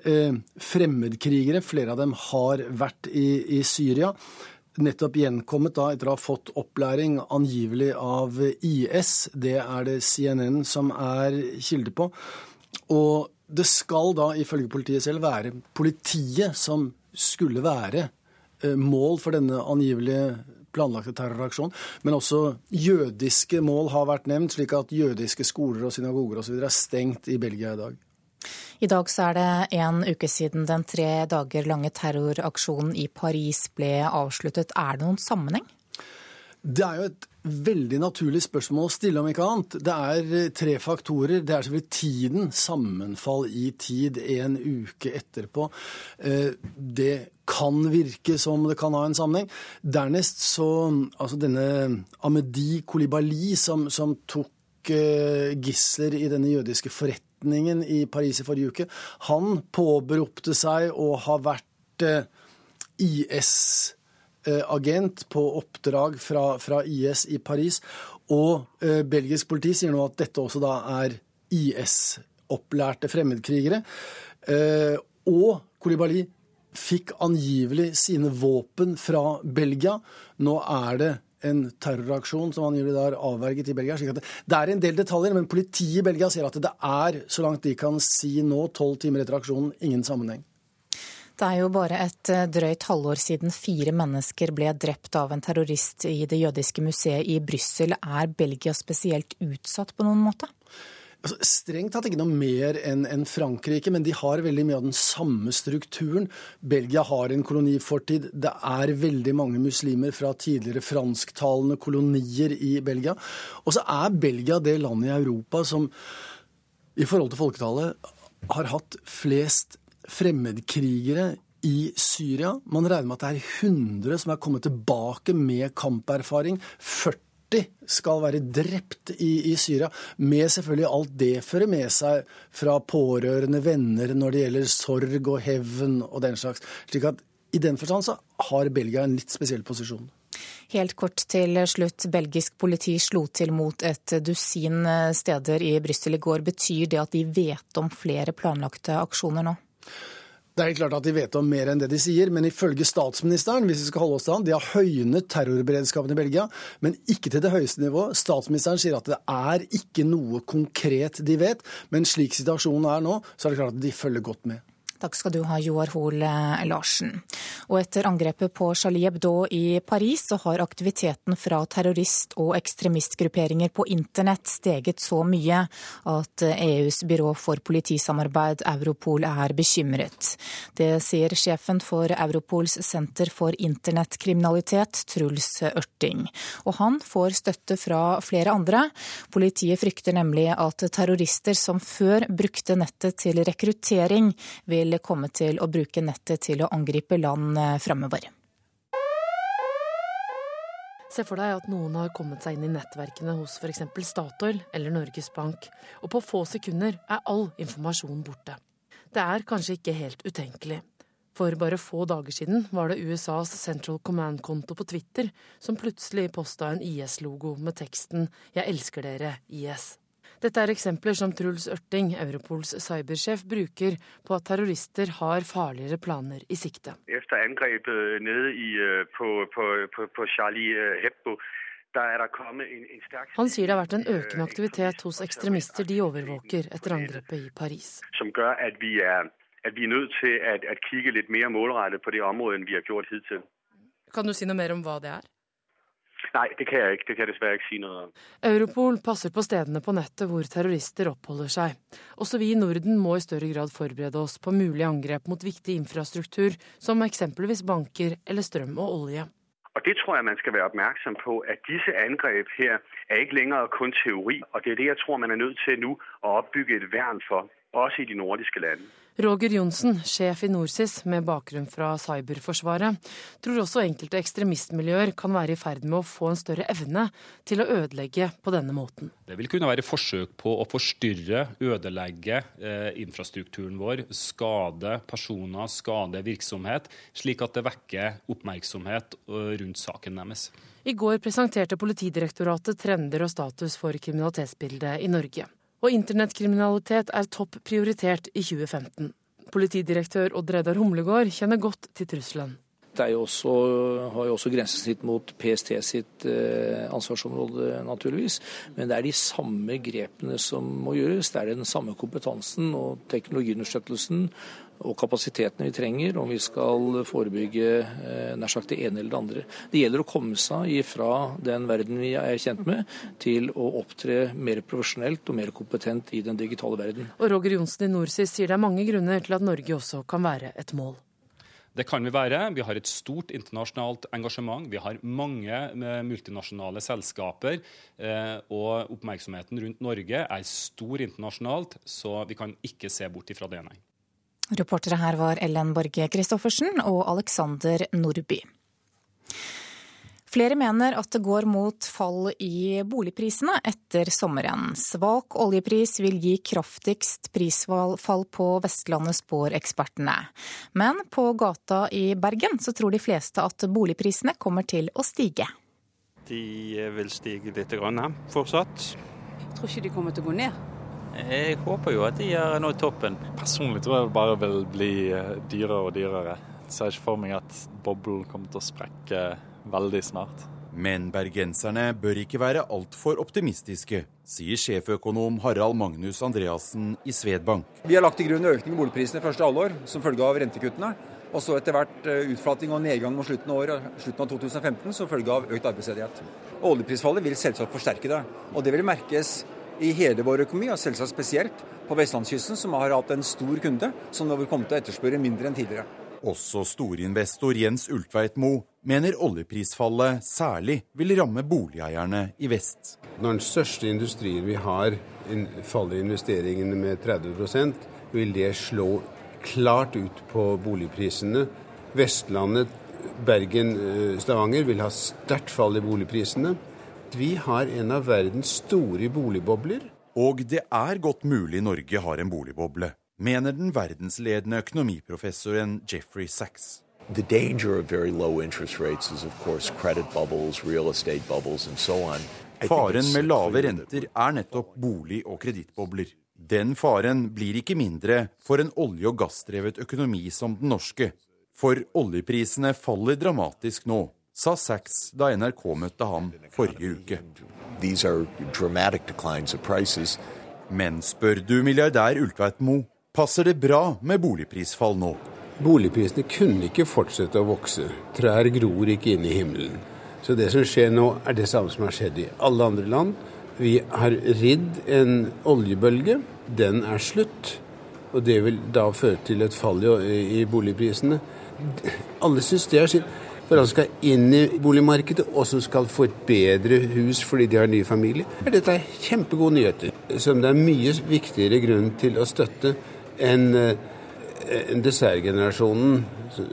Eh, fremmedkrigere, flere av dem har vært i, i Syria nettopp gjenkommet da etter å ha fått opplæring angivelig av IS. Det er det CNN som er kilde på. Og det skal da ifølge politiet selv være politiet som skulle være eh, mål for denne angivelige planlagte terroraksjonen. Men også jødiske mål har vært nevnt, slik at jødiske skoler og synagoger osv. er stengt i Belgia i dag. I dag så er det en uke siden den tre dager lange terroraksjonen i Paris ble avsluttet. Er det noen sammenheng? Det er jo et veldig naturlig spørsmål å stille, om ikke annet. Det er eh, tre faktorer. Det er selvfølgelig tiden. Sammenfall i tid en uke etterpå. Eh, det kan virke som det kan ha en sammenheng. Dernest så Altså denne Amedi Kolibali som, som tok eh, gisler i denne jødiske forretningen i Paris i forrige uke, han påberopte seg å ha vært IS Eh, agent på oppdrag fra, fra IS i Paris. Og eh, belgisk politi sier nå at dette også da er IS-opplærte fremmedkrigere. Eh, og Kolibali fikk angivelig sine våpen fra Belgia. Nå er det en terroraksjon som angivelig da er avverget i Belgia. slik at det er en del detaljer, men politiet i Belgia sier at det er, så langt de kan si nå, tolv timer etter aksjonen, ingen sammenheng. Det er jo bare et eh, drøyt halvår siden fire mennesker ble drept av en terrorist i det jødiske museet i Brussel. Er Belgia spesielt utsatt på noen måte? Altså, strengt tatt ikke noe mer enn en Frankrike, men de har veldig mye av den samme strukturen. Belgia har en kolonifortid. Det er veldig mange muslimer fra tidligere fransktalende kolonier i Belgia. Og så er Belgia det landet i Europa som i forhold til folketallet har hatt flest fremmedkrigere i Syria. Man regner med at det er 100 som er kommet tilbake med kamperfaring. 40 skal være drept i, i, Syria, med selvfølgelig alt det fører med seg fra pårørende, venner, når det gjelder sorg og hevn og den slags. Slik at i den forstand så har Belgia en litt spesiell posisjon. Helt kort til slutt. Belgisk politi slo til mot et dusin steder i Brussel i går. Betyr det at de vet om flere planlagte aksjoner nå? Det er klart at de vet om mer enn det de sier, men ifølge statsministeren hvis vi skal holde oss til han, de har høynet terrorberedskapen i Belgia, men ikke til det høyeste nivået. Statsministeren sier at det er ikke noe konkret de vet, men slik situasjonen er nå, så er det klart at de følger godt med. Takk skal du ha, Joar Hoel eh, Larsen. Og etter angrepet på Charlie Hebdo i Paris, så har aktiviteten fra terrorist- og ekstremistgrupperinger på internett steget så mye at EUs byrå for politisamarbeid, Europol, er bekymret. Det sier sjefen for Europols senter for internettkriminalitet, Truls Ørting. Og han får støtte fra flere andre. Politiet frykter nemlig at terrorister som før brukte nettet til rekruttering, vil vil komme til å bruke nettet til å angripe land framover. fremover. Se for deg at noen har kommet seg inn i nettverkene hos f.eks. Statoil eller Norges Bank, og på få sekunder er all informasjon borte. Det er kanskje ikke helt utenkelig. For bare få dager siden var det USAs Central Command-konto på Twitter som plutselig posta en IS-logo med teksten 'Jeg elsker dere, IS'. Dette er eksempler som Truls Ørting, Europols cybersjef, bruker på at terrorister har farligere planer i sikte. Etter angrepet nede i, øh, på, på, på, på Charlie øh, Hebdo han sier det har vært en økende aktivitet hos ekstremister de overvåker etter angrepet i Paris. Som gjør at vi er, at vi er nødt til å kikke litt mer målrettet på det området enn vi har gjort hittil. Kan du si noe mer om hva det er? Nei, det kan jeg ikke. Det kan jeg dessverre ikke si noe om. Europol passer på stedene på nettet hvor terrorister oppholder seg. Også vi i Norden må i større grad forberede oss på mulige angrep mot viktig infrastruktur, som eksempelvis banker eller strøm og olje. Og Det tror jeg man skal være oppmerksom på, at disse angrep her er ikke lenger kun teori. Og Det er det jeg tror man er nødt til nå å oppbygge et vern for, også i de nordiske landene. Roger Johnsen, sjef i NorSIS med bakgrunn fra Cyberforsvaret, tror også enkelte ekstremistmiljøer kan være i ferd med å få en større evne til å ødelegge på denne måten. Det vil kunne være forsøk på å forstyrre, ødelegge eh, infrastrukturen vår, skade personer, skade virksomhet, slik at det vekker oppmerksomhet eh, rundt saken deres. I går presenterte Politidirektoratet trender og status for kriminalitetsbildet i Norge. Og internettkriminalitet er topp prioritert i 2015. Politidirektør Odd Reidar Humlegård kjenner godt til trusselen. Det jo også, har jo også grensesnitt mot PST sitt eh, ansvarsområde, naturligvis. Men det er de samme grepene som må gjøres. Det er den samme kompetansen og teknologiunderstøttelsen og kapasitetene vi trenger om vi skal forebygge eh, nær sagt det ene eller det andre. Det gjelder å komme seg fra den verden vi er kjent med, til å opptre mer profesjonelt og mer kompetent i den digitale verden. Og Roger Johnsen i NorSIS sier det er mange grunner til at Norge også kan være et mål. Det kan vi være. Vi har et stort internasjonalt engasjement. Vi har mange eh, multinasjonale selskaper. Eh, og oppmerksomheten rundt Norge er stor internasjonalt, så vi kan ikke se bort ifra det, nei. Reportere her var Ellen Borge Christoffersen og Alexander Nordby. Flere mener at det går mot fall i boligprisene etter sommeren. Svak oljepris vil gi kraftigst prisfall på Vestlandet, spår ekspertene. Men på gata i Bergen så tror de fleste at boligprisene kommer til å stige. De vil stige litt fortsatt. Jeg tror ikke de kommer til å gå ned. Jeg håper jo at de har nådd toppen. Personlig tror jeg det bare vil bli eh, dyrere og dyrere. Jeg ser ikke for meg at boblen kommer til å sprekke veldig snart. Men bergenserne bør ikke være altfor optimistiske, sier sjeføkonom Harald Magnus Andreassen i Svedbank. Vi har lagt til grunn økning i boligprisene første halvår som følge av rentekuttene. Og så etter hvert eh, utflating og nedgang mot slutten av, året, slutten av 2015 som følge av økt arbeidsledighet. Oljeprisfallet vil selvsagt forsterke det. Og det vil merkes i hele vår økonomi, og selvsagt spesielt på vestlandskysten, som har hatt en stor kunde som nå vil komme til å etterspørre mindre enn tidligere. Også storinvestor Jens Ultveit Mo mener oljeprisfallet særlig vil ramme boligeierne i vest. Når den største industrien vi har faller investeringene med 30% vil det slå klart ut på boligprisene. Vestlandet, Bergen, eh, Stavanger vil ha sterkt fall i boligprisene. Vi har en av verdens store boligbobler. Og det er godt mulig Norge har en boligboble, mener den verdensledende økonomiprofessoren Jeffrey Sachs. The danger of very low interest rates is, of course, credit bubbles, real estate bubbles, and so on. Faren med lave renter er nettopp bolig- og kredittbobler. Den faren blir ikke mindre for en olje- og gassdrevet økonomi som den norske. For oljeprisene faller dramatisk nå, sa Sachs da NRK møtte ham forrige uke. Men spør du milliardær Ultveit Mo, passer det bra med boligprisfall nå? Boligprisene kunne ikke fortsette å vokse. Trær gror ikke inn i himmelen. Så det som skjer nå, er det samme som har skjedd i alle andre land. Vi har ridd en oljebølge. Den er slutt. Og det vil da føre til et fall i, boligprisene. Alle syns det er synd for alle skal inn i boligmarkedet, og som skal få et bedre hus fordi de har ny familie, er dette kjempegode nyheter. Som det er mye viktigere grunn til å støtte enn eh, en dessertgenerasjonen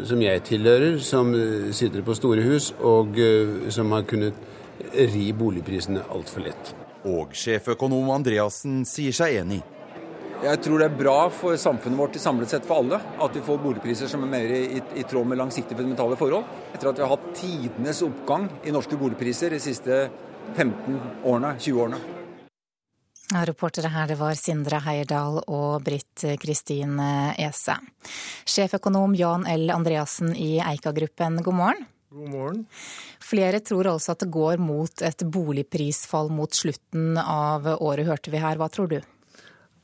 som jeg tilhører, som eh, sitter på store hus, og eh, som har kunnet ri boligprisene altfor lett. Og sjeføkonom Andreassen sier seg enig. Jeg tror det er bra for samfunnet vårt samlet sett for alle at vi får boligpriser som er mer i, i tråd med langsiktige fundamentale forhold. Etter at vi har hatt tidenes oppgang i norske boligpriser de siste 15 årene, 20 årene. Reportere her det var Sindre Heierdal og Britt Kristine Ese. Sjeføkonom Jan L. Andreassen i Eika-gruppen, god morgen. God morgen. Flere tror altså at det går mot et boligprisfall mot slutten av året, hørte vi her. Hva tror du?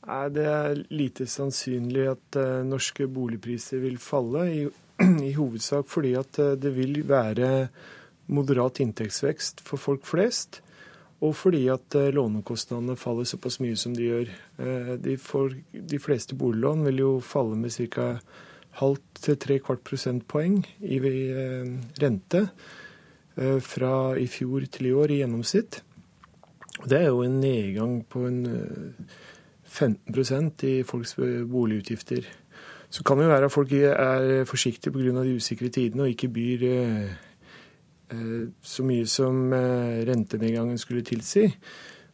Det er lite sannsynlig at uh, norske boligpriser vil falle, i, i hovedsak fordi at uh, det vil være moderat inntektsvekst for folk flest. Og fordi at uh, lånekostnadene faller såpass mye som de gjør. De, får, de fleste boliglån vil jo falle med ca. halvt til tre kvart prosentpoeng i rente fra i fjor til i år i gjennomsnitt. Det er jo en nedgang på en 15% i folks boligutgifter. Så kan det jo være at folk er forsiktige pga. de usikre tidene og ikke byr eh, eh, så mye som eh, rentenedgangen skulle tilsi.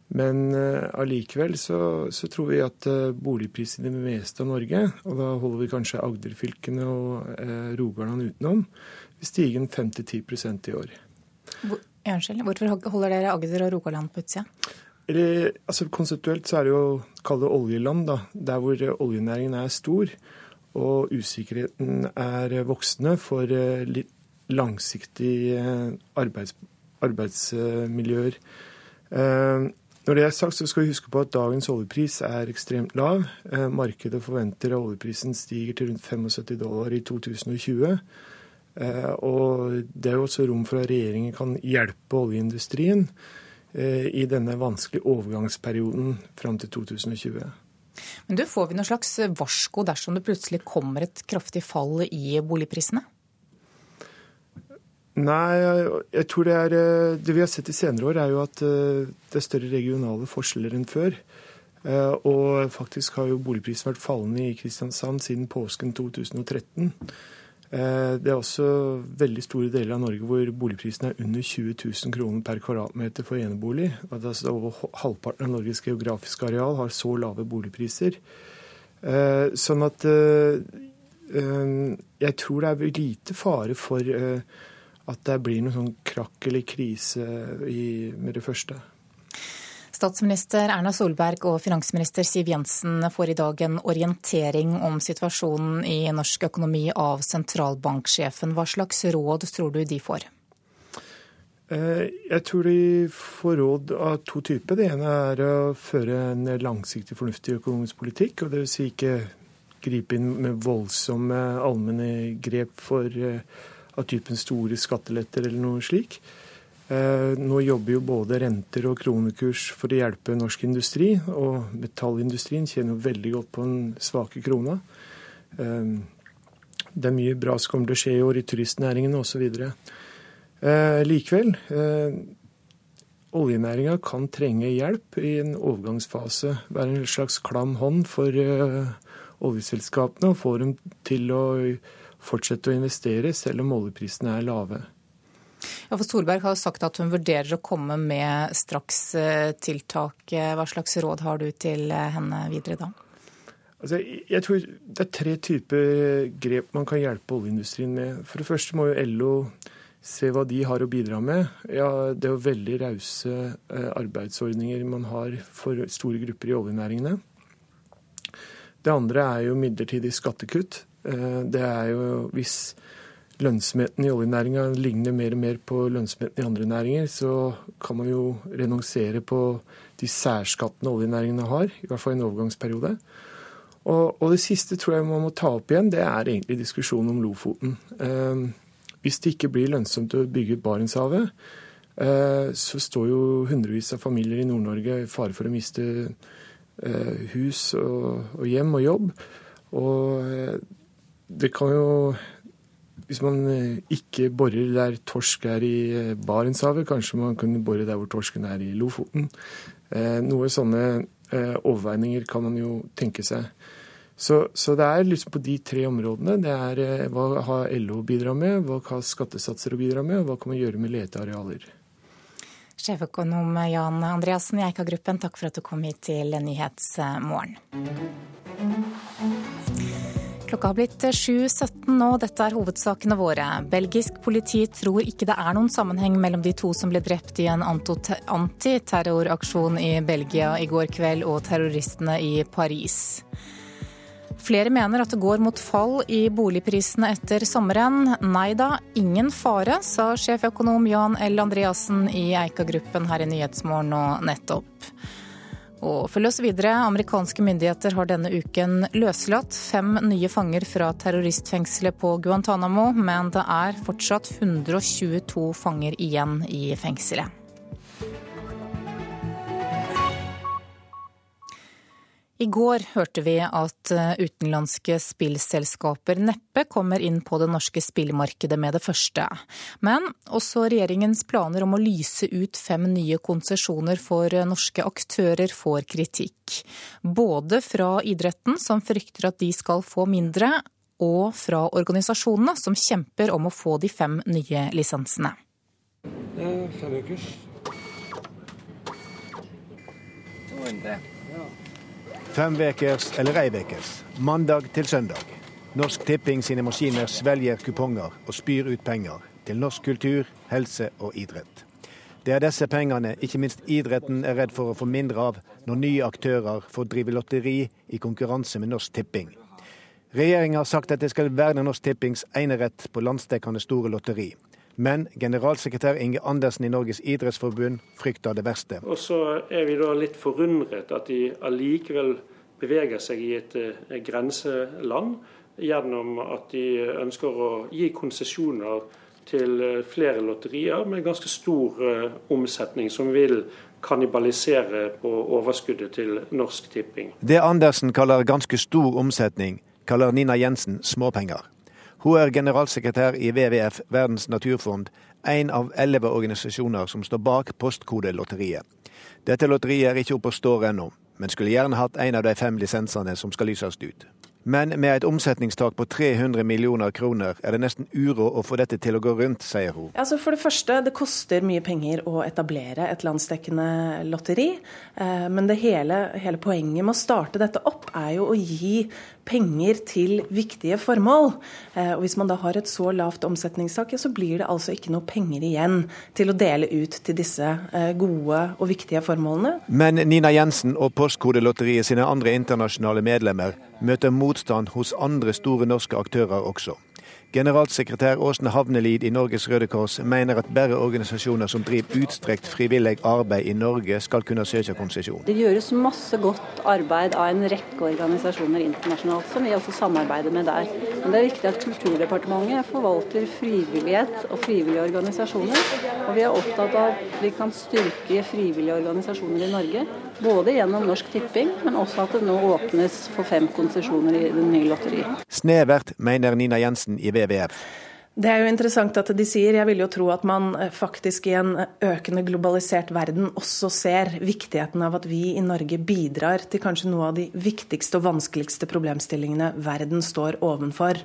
Men allikevel så, så, tror vi at boligprisene i det meste av Norge, og da holder vi kanskje Agder-fylkene og Rogaland utenom, vil stige 5-10% i år. Hvor, Hvorfor holder dere Agder og Rogaland på utsida? Altså Konseptuelt så er det jo kall det oljeland, da, der hvor oljenæringen er stor og usikkerheten er voksende for eh, litt langsiktige eh, arbeids, arbeidsmiljøer. Eh, når det er sagt, så skal vi huske på at dagens oljepris er ekstremt lav. Markedet forventer at oljeprisen stiger til rundt 75 dollar i 2020. Og det er jo også rom for at regjeringen kan hjelpe oljeindustrien Eh, i denne vanskelige overgangsperioden fram til 2020. Men du, Får vi noe slags varsko dersom det plutselig kommer et kraftig fall i boligprisene? Nei, jeg tror det er eh, Det vi har sett i senere år, er jo at eh, det er større regionale forskjeller enn før. Og faktisk har jo boligprisen vært fallende i Kristiansand siden påsken 2013. Eh, det er også veldig store deler av Norge hvor boligprisen er under 20 000 kroner per kvadratmeter for enebolig. Altså over halvparten av Norges geografiske areal har så lave boligpriser. Eh, sånn at eh, jeg tror det er lite fare for at det blir noen sånn krakk eller krise med det første. Statsminister Erna Solberg og finansminister Siv Jensen får i dag en orientering om situasjonen i norsk økonomi av sentralbanksjefen. Hva slags råd tror du de får? Eh, jeg tror de får råd av to typer. Det ene er å føre en langsiktig, fornuftig økonomisk politikk. og Dvs. Si ikke gripe inn med voldsomme allmenne grep for, eh, av typen store skatteletter eller noe slik. Eh, nå jobber jo både renter og kronekurs for å hjelpe norsk industri, og metallindustrien tjener jo veldig godt på den svake krona. Eh, det er mye bra som kommer til å skje i år i turistnæringen osv. Eh, likevel, oljenæringa kan trenge hjelp i en overgangsfase. Være en slags klam hånd for oljeselskapene og få dem til å fortsette å investere selv om oljeprisene er lave. Ja, for Solberg har sagt at hun vurderer å komme med strakstiltak. Hva slags råd har du til henne videre da? Altså, jeg tror Det er tre typer grep man kan hjelpe oljeindustrien med. For det første må jo LO se hva de har å bidra med. Ja, Det er jo veldig rause eh, arbeidsordninger man har for store grupper i oljenæringene. Det andre er jo midlertidig skattekutt. Eh, det er jo hvis lønnsomheten i oljenæringa ligner mer og mer på lønnsomheten i andre næringer, så kan man jo renonsere på de særskattene oljenæringene har, i hvert fall i en overgangsperiode. Og, og, det siste tror jeg man må ta opp igjen, det er egentlig diskusjonen om Lofoten. Eh, hvis det ikke blir lønnsomt å bygge ut Barentshavet, eh, så står jo hundrevis av familier i Nord-Norge i fare for å miste eh, hus og, og, hjem og jobb. Og eh, det kan jo hvis man eh, ikke borer der torsk er i eh, Barentshavet, kanskje man kunne bore der hvor torsken er i Lofoten. Eh, noe sånne overveininger kan man jo tenke seg. Så, så, det er liksom på de tre områdene. Det er hva har LO bidra med, hva har skattesatser å bidra med, og hva kan man gjøre med letearealer. Sjeføkonom Jan Andreassen i Eika-gruppen, takk for at du kom hit til Nyhetsmorgen. Klokka har blitt 7.17 nå, dette er hovedsakene våre. Belgisk politi tror ikke det er noen sammenheng mellom de to som ble drept i en antiterroraksjon i Belgia i går kveld og terroristene i Paris. Flere mener at det går mot fall i boligprisene etter sommeren. Nei da, ingen fare, sa sjeføkonom Jan L. Andreassen i Eika-gruppen her i Nyhetsmorgen nå nettopp. Og følg oss videre. Amerikanske myndigheter har denne uken løslatt fem nye fanger fra terroristfengselet på Guantánamo, men det er fortsatt 122 fanger igjen i fengselet. I går hørte vi at eh, utenlandske spillselskaper neppe kommer inn på det norske spillmarkedet med det første. Men også regjeringens planer om å lyse ut fem nye konsesjoner for norske aktører får kritikk. Både fra idretten, som frykter at de skal få mindre, og fra organisasjonene, som kjemper om å få de fem nye lisensene. Fem ukers. 200. Fem ukers eller ei vekes, mandag til søndag. Norsk Tipping sine maskiner svelger kuponger og spyr ut penger til norsk kultur, helse og idrett. Det er disse pengene ikke minst idretten er redd for å få mindre av når nye aktører får drive lotteri i konkurranse med Norsk Tipping. Regjeringa har sagt at det skal verne Norsk Tippings enerett på landsdekkende store lotteri. Men generalsekretær Inge Andersen i Norges idrettsforbund frykter det verste. Og så er vi da litt forundret at de allikevel beveger seg i et eh, grenseland gjennom at de ønsker å gi konsesjoner til eh, flere lotterier med ganske stor eh, omsetning, som vil kannibalisere på overskuddet til Norsk Tipping. Det Andersen kaller ganske stor omsetning, kaller Nina Jensen småpenger. Hun er generalsekretær i WWF, Verdens naturfond, en av elleve organisasjoner som står bak Postkodelotteriet. Dette lotteriet er ikke oppe og står ennå, men skulle gjerne hatt en av de fem lisensene som skal lyses ut. Men med et omsetningstak på 300 millioner kroner er det nesten uro å få dette til å gå rundt, sier hun. Altså for det første, det koster mye penger å etablere et landsdekkende lotteri. Eh, men det hele, hele poenget med å starte dette opp, er jo å gi penger til viktige formål. Eh, og Hvis man da har et så lavt omsetningstak, så blir det altså ikke noe penger igjen til å dele ut til disse eh, gode og viktige formålene. Men Nina Jensen og Postkodelotteriet sine andre internasjonale medlemmer møter motstand hos andre store norske aktører også. Generalsekretær Åsne Havnelid i Norges Røde Kors mener at bare organisasjoner som driver utstrekt frivillig arbeid i Norge, skal kunne søke konsesjon. Det gjøres masse godt arbeid av en rekke organisasjoner internasjonalt, som vi også samarbeider med der. Men det er viktig at Kulturdepartementet forvalter frivillighet og frivillige organisasjoner. Og vi er opptatt av at vi kan styrke frivillige organisasjoner i Norge. Både gjennom Norsk Tipping, men også at det nå åpnes for fem konsesjoner i det nye lotteriet. Snevert, mener Nina Jensen i WWF. Det er jo interessant at de sier. Jeg vil jo tro at man eh, faktisk i en økende globalisert verden også ser viktigheten av at vi i Norge bidrar til kanskje noe av de viktigste og vanskeligste problemstillingene verden står ovenfor.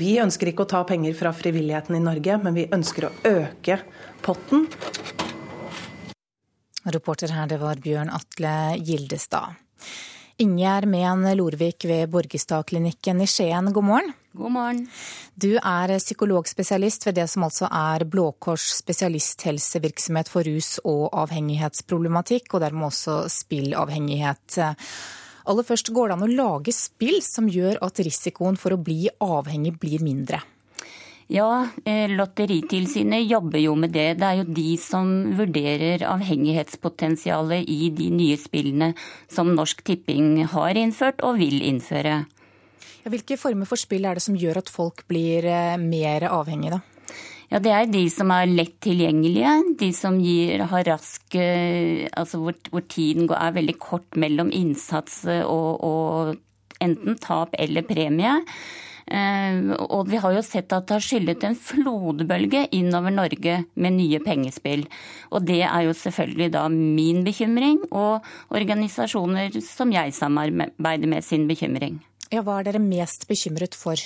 Vi ønsker ikke å ta penger fra frivilligheten i Norge, men vi ønsker å øke potten. Reporter her, det var Bjørn Atle Gildestad. Ingjerd Mehn Lorvik ved Borgestadklinikken i Skien, god morgen. God morgen. Du er psykologspesialist ved det som altså er Blå Kors spesialisthelsevirksomhet for rus- og avhengighetsproblematikk, og dermed også spillavhengighet. Aller først, går det an å lage spill som gjør at risikoen for å bli avhengig blir mindre? Ja, eh, Lotteritilsynet jobber jo med det. Det er jo de som vurderer avhengighetspotensialet i de nye spillene som Norsk Tipping har innført og vil innføre. Hvilke former for spill er det som gjør at folk blir eh, mer avhengige, da? Ja, Det er de som er lett tilgjengelige, de som gir, har rask eh, Altså hvor, hvor, tiden er veldig kort mellom innsats og, og enten tap eller premie. Eh, og vi har jo sett at det har skyllet en flodbølge innover Norge med nye pengespill. Og det er jo selvfølgelig da min bekymring, og organisasjoner som jeg samarbeider med sin bekymring. Ja, Hva er dere mest bekymret for?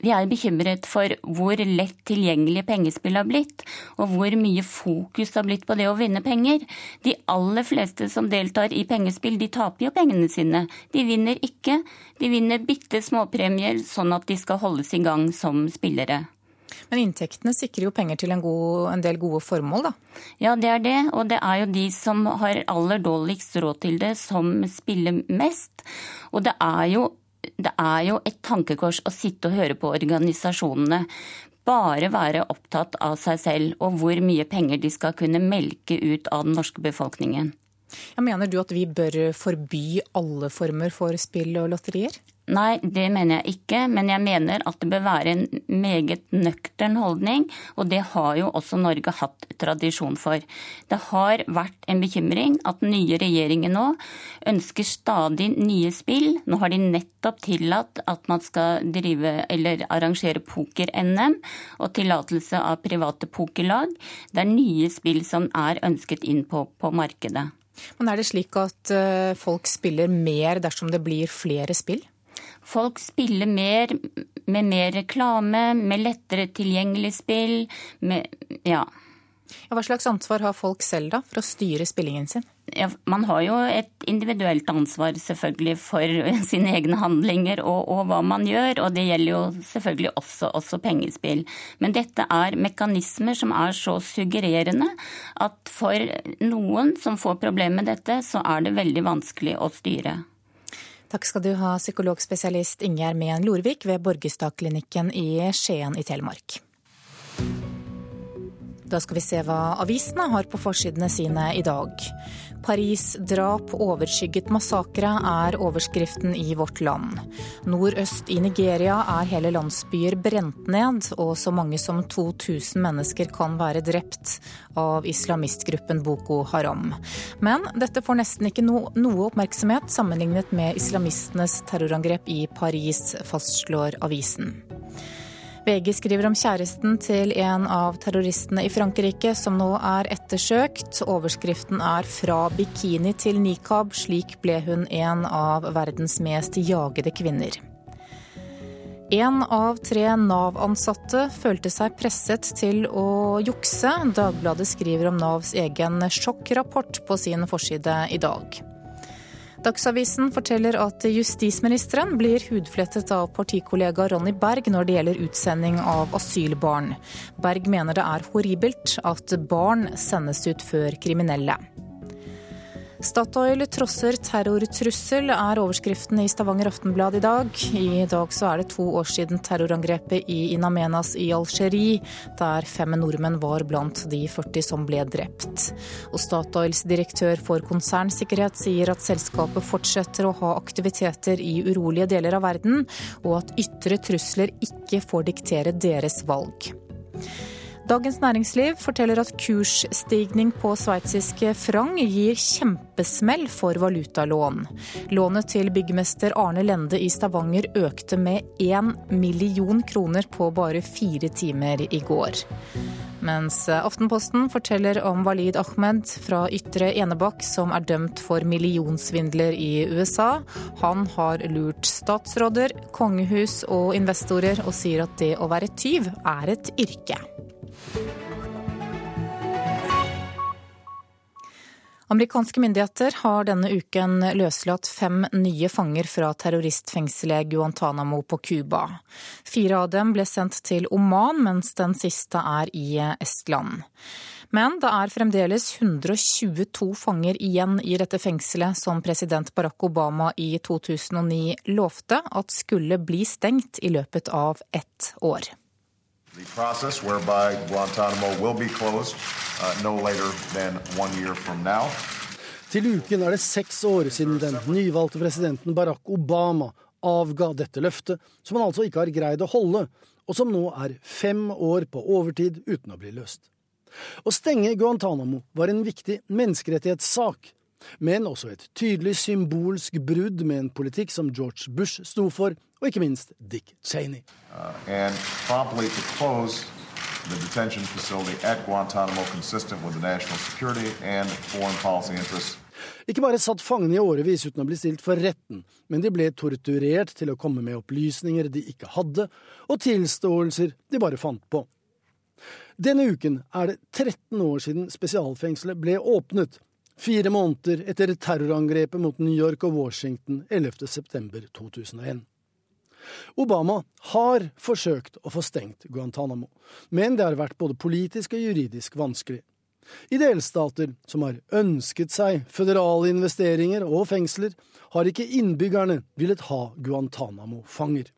vi er bekymret for hvor lett tilgjengelig pengespill har blitt, og hvor mye fokus det har blitt på det å vinne penger. De aller fleste som deltar i pengespill, de taper jo pengene sine. De vinner ikke. De vinner bitte småpremier, sånn at de skal holdes i gang som spillere. Men inntektene sikrer jo penger til en, god, en, del gode formål, da? Ja, det er det. Og det er jo de som har aller dårligst råd til det, som spiller mest. Og det er jo det er jo et tankekors å sitte og høre på organisasjonene bare være opptatt av seg selv og hvor mye penger de skal kunne melke ut av den norske befolkningen. Ja, mener du at vi bør forby alle former for spill og lotterier? Nei, det mener jeg ikke. Men jeg mener at det bør være en meget nøktern holdning. Og det har jo også Norge hatt tradisjon for. Det har vært en bekymring at den nye regjeringen nå ønsker stadig nye spill. Nå har de nettopp tillatt at man skal drive eller arrangere poker-NM og tillatelse av private pokerlag. Det er nye spill som er ønsket inn på, på markedet. Men er det slik at eh, folk spiller mer dersom det blir flere spill? Folk spiller mer med mer reklame, med lettere tilgjengelig spill, med ja. Hva slags ansvar har folk selv da, for å styre spillingen sin? Ja, man har jo et individuelt ansvar selvfølgelig for sine egne handlinger og, og, hva man gjør, og det gjelder jo selvfølgelig også, også pengespill. Men dette er mekanismer som er så suggererende at for noen som får problemer med dette, så er det veldig vanskelig å styre. Takk skal du ha, psykologspesialist Ingjerd Mehn Lorvik ved Borgestadklinikken i Skien i Telemark. Da skal vi se hva avisene har på forsidene sine i dag. Paris-drap overskygget massakre er overskriften i Vårt Land. Nordøst i Nigeria er hele landsbyer brent ned, og så mange som 2000 mennesker kan være drept av islamistgruppen Boko Haram. Men dette får nesten ikke no noe oppmerksomhet sammenlignet med islamistenes terrorangrep i Paris, fastslår avisen. VG skriver om kjæresten til en av terroristene i Frankrike som nå er ettersøkt. Overskriften er 'Fra bikini til nikab'. Slik ble hun en av verdens mest jagede kvinner. En av tre Nav-ansatte følte seg presset til å jukse. Dagbladet skriver om Navs egen sjokkrapport på sin forside i dag. Dagsavisen forteller at justisministeren blir hudflettet av partikollega Ronny Berg når det gjelder utsending av asylbarn. Berg mener det er horribelt at barn sendes ut før kriminelle. Statoil trosser terrortrussel, er overskriften i Stavanger Aftenblad i dag. I dag så er det to år siden terrorangrepet i In Amenas i Algerie, der fem nordmenn var blant de 40 som ble drept. Og Statoils direktør for konsernsikkerhet sier at selskapet fortsetter å ha aktiviteter i urolige deler av verden, og at ytre trusler ikke får diktere deres valg. Dagens Næringsliv forteller at kursstigning på sveitsiske frang gir kjempesmell for valutalån. Lånet til byggmester Arne Lende i Stavanger økte med én million kroner på bare fire timer i går. Mens Aftenposten forteller om Walid Ahmed fra Ytre Enebakk, som er dømt for millionsvindler i USA. Han har lurt statsråder, kongehus og investorer, og sier at det å være tyv er et yrke. Amerikanske myndigheter har denne uken løslatt fem nye fanger fra terroristfengselet Guantánamo på Cuba. Fire av dem ble sendt til Oman, mens den siste er i Estland. Men det er fremdeles 122 fanger igjen i dette fengselet som president Barack Obama i 2009 lovte at skulle bli stengt i løpet av ett år. The process whereby Guantánamo will be closed uh, no later than one year from now. Til uken er det seks år siden den nyvalgte presidenten Barack Obama avga dette løftet, som han altså ikke har greid å holde, og som nå er fem år på overtid uten å bli løst. Å stenge Guantánamo var en viktig menneskerettighetssak, men også et tydelig symbolsk brudd med en politikk som George Bush sto for, og ikke minst Dick Cheney. Uh, the detention facility at Guantanamo consistent with the national security and foreign policy interests. Ikke bare satt fangene i årevis uten å bli stilt for retten, men de ble torturert til å komme med opplysninger de ikke hadde, og tilståelser de bare fant på. Denne uken er det 13 år siden spesialfengselet ble åpnet, fire måneder etter terrorangrepet mot New York og Washington 11.9.2001. Obama har forsøkt å få stengt Guantánamo, men det har vært både politisk og juridisk vanskelig. I delstater som har ønsket seg føderale investeringer og fengsler, har ikke innbyggerne villet ha Guantánamo-fanger.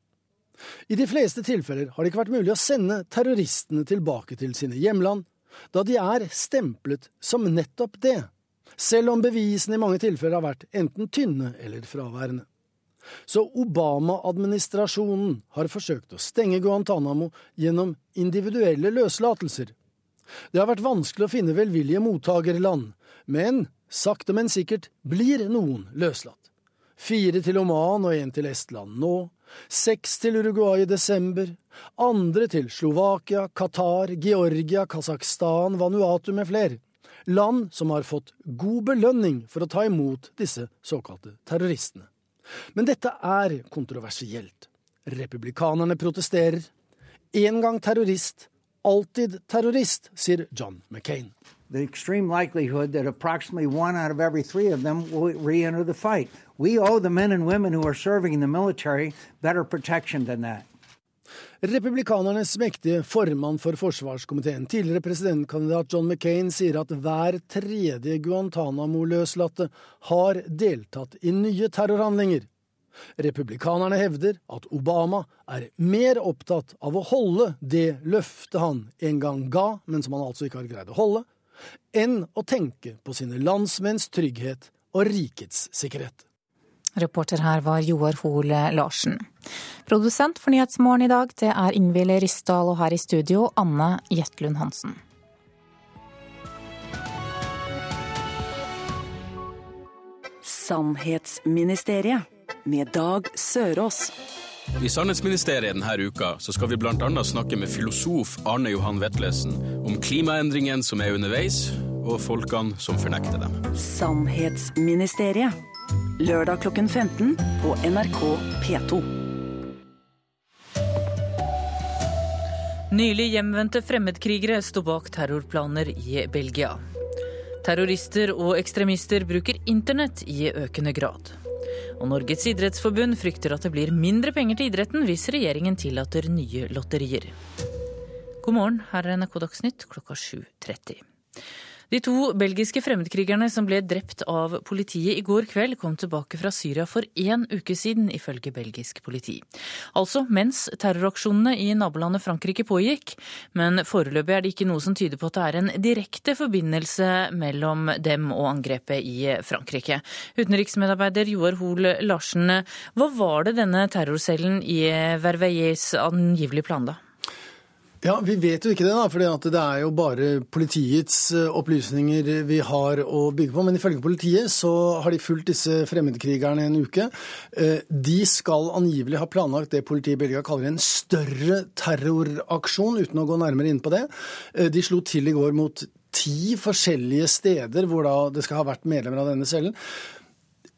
I de fleste tilfeller har det ikke vært mulig å sende terroristene tilbake til sine hjemland, da de er stemplet som nettopp det, selv om bevisene i mange tilfeller har vært enten tynne eller fraværende. Så Obama-administrasjonen har forsøkt å stenge Guantánamo gjennom individuelle løslatelser, det har vært vanskelig å finne velvillige mottakerland, men sakte, men sikkert blir noen løslatt. Fire til Oman og én til Estland nå, seks til Uruguay i desember, andre til Slovakia, Qatar, Georgia, Kasakhstan, Vanuatu med flere. Land som har fått god belønning for å ta imot disse såkalte terroristene. Men dette er kontroversielt. Republikanerne protesterer. En gang terrorist, alltid terrorist, sier John McCain. The extreme likelihood that approximately one out of every three of them will re enter the fight. We owe the men and women who are serving in the military better protection than that. Republikanernes mektige formann for forsvarskomiteen, tidligere presidentkandidat John McCain, sier at hver tredje Guantánamo-løslatte har deltatt i nye terrorhandlinger. Republikanerne hevder at Obama er mer opptatt av å holde det løftet han en gang ga, men som han altså ikke har greid å holde, enn å tenke på sine landsmenns trygghet og rikets sikkerhet. Reporter her var Joar Hoel Larsen. Produsent for Nyhetsmorgen i dag, det er Ingvild Rysdal, og her i studio Anne Jetlund Hansen. Sannhetsministeriet med Dag Sørås. I Sannhetsministeriet denne uka så skal vi bl.a. snakke med filosof Arne Johan Vetlesen om klimaendringene som er underveis, og folkene som fornekter dem. Sannhetsministeriet. Lørdag klokken 15 på NRK P2. Nylig hjemvendte fremmedkrigere sto bak terrorplaner i Belgia. Terrorister og ekstremister bruker internett i økende grad. Og Norges idrettsforbund frykter at det blir mindre penger til idretten hvis regjeringen tillater nye lotterier. God morgen, her er NRK Dagsnytt klokka 7.30. De to belgiske fremmedkrigerne som ble drept av politiet i går kveld, kom tilbake fra Syria for én uke siden, ifølge belgisk politi. Altså mens terroraksjonene i nabolandet Frankrike pågikk. Men foreløpig er det ikke noe som tyder på at det er en direkte forbindelse mellom dem og angrepet i Frankrike. Utenriksmedarbeider Joar Hoel Larsen, hva var det denne terrorcellen i Verveilles angivelig planla? Ja, Vi vet jo ikke det, da, for det er jo bare politiets eh, opplysninger vi har å bygge på. Men ifølge politiet så har de fulgt disse fremmedkrigerne en uke. Eh, de skal angivelig ha planlagt det politiet i Belgia kaller en større terroraksjon, uten å gå nærmere inn på det. Eh, de slo til i går mot ti forskjellige steder hvor da det skal ha vært medlemmer av denne cellen.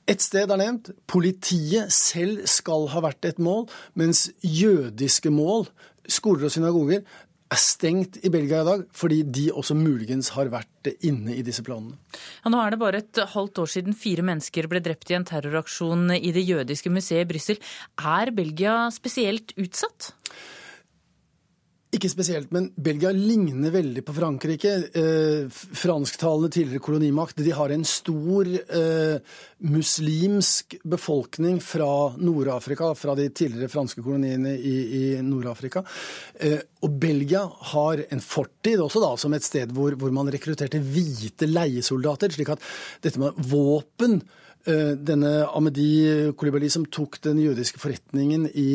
Et sted er nevnt. Politiet selv skal ha vært et mål, mens jødiske mål skoler og synagoger er stengt i Belgia i dag, fordi de også muligens har vært inne i disse planene. Ja, nå er det bare et halvt år siden fire mennesker ble drept i en terroraksjon i det jødiske museet i Brussel. Er Belgia spesielt utsatt? Ikke spesielt, men Belgia ligner veldig på Frankrike. Eh, fransktalende tidligere kolonimakt. De har en stor eh, muslimsk befolkning fra Nord-Afrika, fra de tidligere franske koloniene i, i Nord-Afrika. Eh, og Belgia har en fortid også da, som et sted hvor, hvor man rekrutterte hvite leiesoldater. slik at dette med våpen eh, denne Amedi Kolibali som tok den jødiske forretningen i,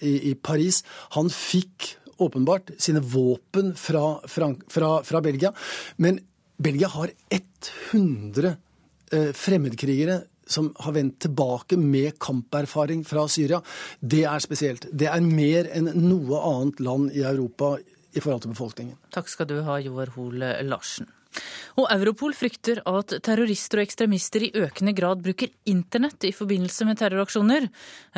i, i Paris, han fikk åpenbart sine våpen fra, fra, fra Belgia. Men Belgia har 100 eh, fremmedkrigere som har vendt tilbake med kamperfaring fra Syria. Det er spesielt. Det er mer enn noe annet land i Europa i forhold til befolkningen. Takk skal du ha, Joar Hoel Larsen. Og Europol frykter at terrorister og ekstremister i økende grad bruker internett i forbindelse med terroraksjoner.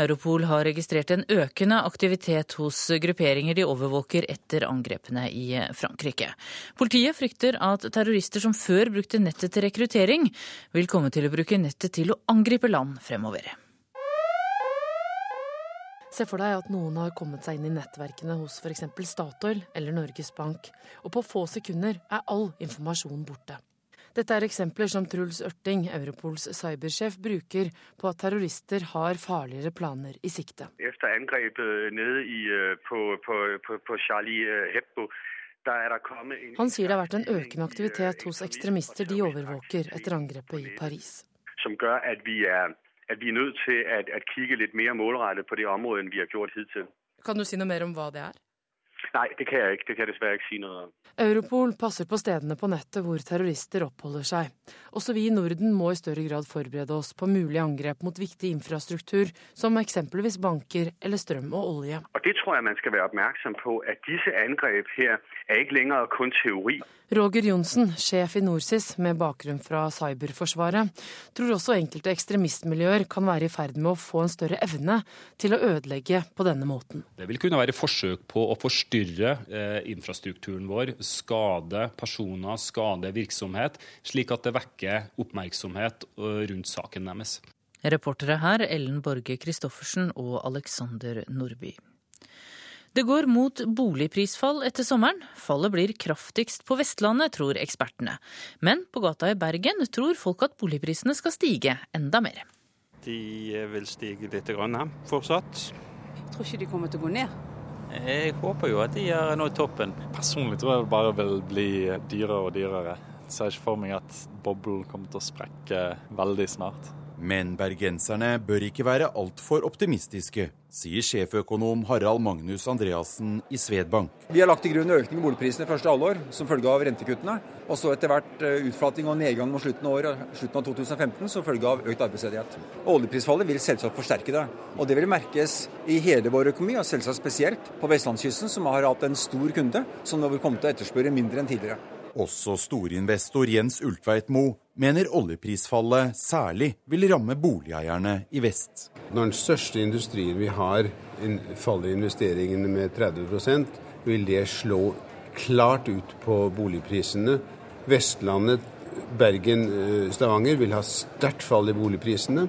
Europol har registrert en økende aktivitet hos grupperinger de overvåker etter angrepene i Frankrike. Politiet frykter at terrorister som før brukte nettet til rekruttering, vil komme til å bruke nettet til å angripe land fremover. Se for deg at noen har kommet seg inn i nettverkene hos f.eks. Statoil eller Norges Bank, og på få sekunder er all informasjon borte. Dette er eksempler som Truls Ørting, Europols cybersjef, bruker på at terrorister har farligere planer i sikte. Etter angrepet nede i, øh, på, på, på, på Charlie øh, Hebdo han sier det har vært en økende aktivitet hos ekstremister de overvåker etter angrepet i Paris. Som gjør at vi er at vi er nødt til at, at kigge litt mer målrettet på det området enn vi har gjort hittil. Kan du si noe mer om hva det er? Nei, det kan jeg ikke. Det kan jeg dessverre ikke si noe om. Europol passer på stedene på nettet hvor terrorister oppholder seg. Også vi i Norden må i større grad forberede oss på mulige angrep mot viktig infrastruktur, som eksempelvis banker eller strøm og olje. Og Det tror jeg man skal være oppmerksom på, at disse angrep her er ikke lenger kun teori. Roger Johnsen, sjef i NorSIS med bakgrunn fra cyberforsvaret, tror også enkelte ekstremistmiljøer kan være i ferd med å få en større evne til å ødelegge på denne måten. Det vil kunne være forsøk på å forstyrre eh, infrastrukturen vår, skade personer, skade virksomhet, slik at det vekker oppmerksomhet eh, rundt saken deres. Reportere her Ellen Borge Christoffersen og Alexander Nordby. Det går mot boligprisfall etter sommeren. Fallet blir kraftigst på Vestlandet, tror ekspertene. Men på gata i Bergen tror folk at boligprisene skal stige enda mer. De vil stige litt grann, fortsatt. Jeg tror ikke de kommer til å gå ned. Jeg håper jo at de har nådd toppen. Personlig tror jeg det bare vil bli dyrere og dyrere. Jeg ser ikke for meg at boblen kommer til å sprekke veldig snart. Men bergenserne bør ikke være altfor optimistiske, sier sjeføkonom Harald Magnus Andreassen i Svedbank. Vi har lagt til grunn økning i boligprisene første halvår som følge av rentekuttene. Og så etter hvert eh, utflating og nedgang mot slutten av, år, slutten av 2015 som følge av økt arbeidsledighet. Oljeprisfallet vil selvsagt forsterke det. Og det vil merkes i hele vår økonomi, og selvsagt spesielt på vestlandskysten, som har hatt en stor kunde som nå vil komme til å etterspørre mindre enn tidligere. Også storinvestor Jens Ultveit Moe mener oljeprisfallet særlig vil ramme boligeierne i vest. Når den største industrien vi har faller investeringene med 30% vil det slå klart ut på boligprisene. Vestlandet, Bergen, eh, Stavanger vil ha sterkt fall i boligprisene.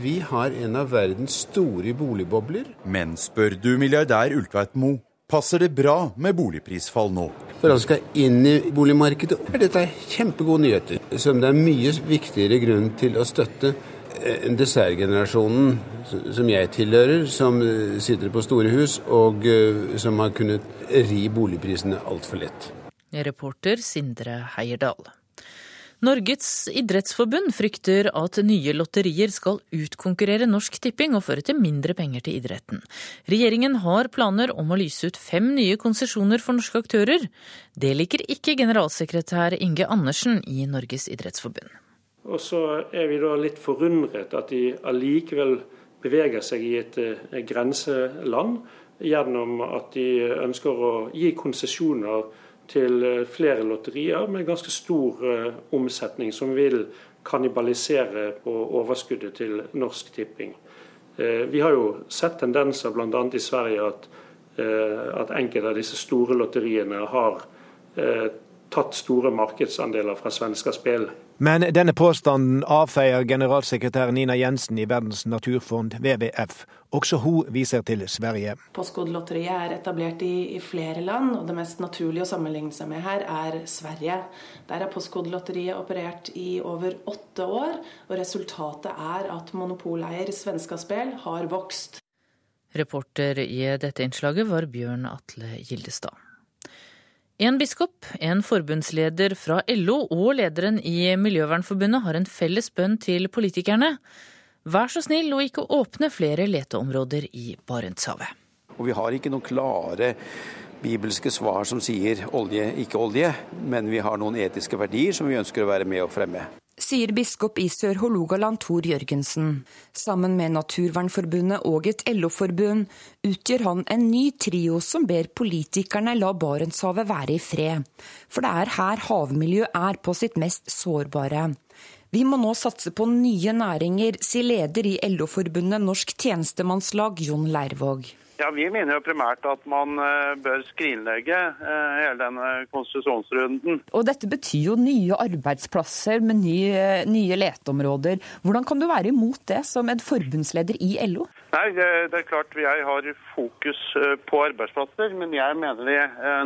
Vi har en av verdens store boligbobler. Men spør du milliardær Ultveit Moe, passer det bra med boligprisfall nå? For han skal inn i boligmarkedet, er dette kjempegode nyheter. Som det er mye viktigere grunn til å støtte eh, dessertgenerasjonen som jeg tilhører, som eh, sitter på store hus, og eh, som har kunnet ri boligprisene altfor lett. Reporter Sindre Heierdal. Norges idrettsforbund frykter at nye lotterier skal utkonkurrere Norsk Tipping og føre til mindre penger til idretten. Regjeringen har planer om å lyse ut fem nye konsesjoner for norske aktører. Det liker ikke generalsekretær Inge Andersen i Norges idrettsforbund. Og så er vi da litt forundret at de allikevel beveger seg i et grenseland gjennom at de ønsker å gi konsesjoner til eh, flere lotterier med ganske stor eh, omsetning, som vil kannibalisere på overskuddet til Norsk Tipping. Eh, vi har jo sett tendenser bl.a. i Sverige at, at enkelte av disse store lotteriene har tatt store markedsandeler fra svenska spill. Men denne påstanden avfeier generalsekretær Nina Jensen i Verdens naturfond, WWF. Også hun viser til Sverige. Postkodelotteriet er etablert i, i, flere land, og det mest naturlige å sammenligne seg med her er Sverige. Der er Postkodelotteriet operert i over åtte år, og resultatet er at monopoleier Svenska Spel har vokst. Reporter i dette innslaget var Bjørn Atle Gildestad. En biskop, en forbundsleder fra LO og lederen i Miljøvernforbundet har en felles bønn til politikerne. Vær så snill å ikke åpne flere leteområder i Barentshavet. Og vi har ikke noen klare bibelske svar som sier olje, ikke olje, men vi har noen etiske verdier som vi ønsker å være med og fremme. Sier biskop i Sør-Hålogaland Tor Jørgensen. Sammen med Naturvernforbundet og et LO-forbund utgjør han en ny trio som ber politikerne la Barentshavet være i fred. For det er her havmiljøet er på sitt mest sårbare. Vi må nå satse på nye næringer, sier leder i LO-forbundet Norsk tjenestemannslag, Jon Leirvåg. Ja, Vi mener jo primært at man eh, bør skrinlegge eh, hele denne konsesjonsrunden. Og Dette betyr jo nye arbeidsplasser med nye, nye leteområder. Hvordan kan du være imot det som en forbundsleder i LO? Nei, det, det er klart Jeg har fokus eh, på arbeidsplasser, men jeg mener vi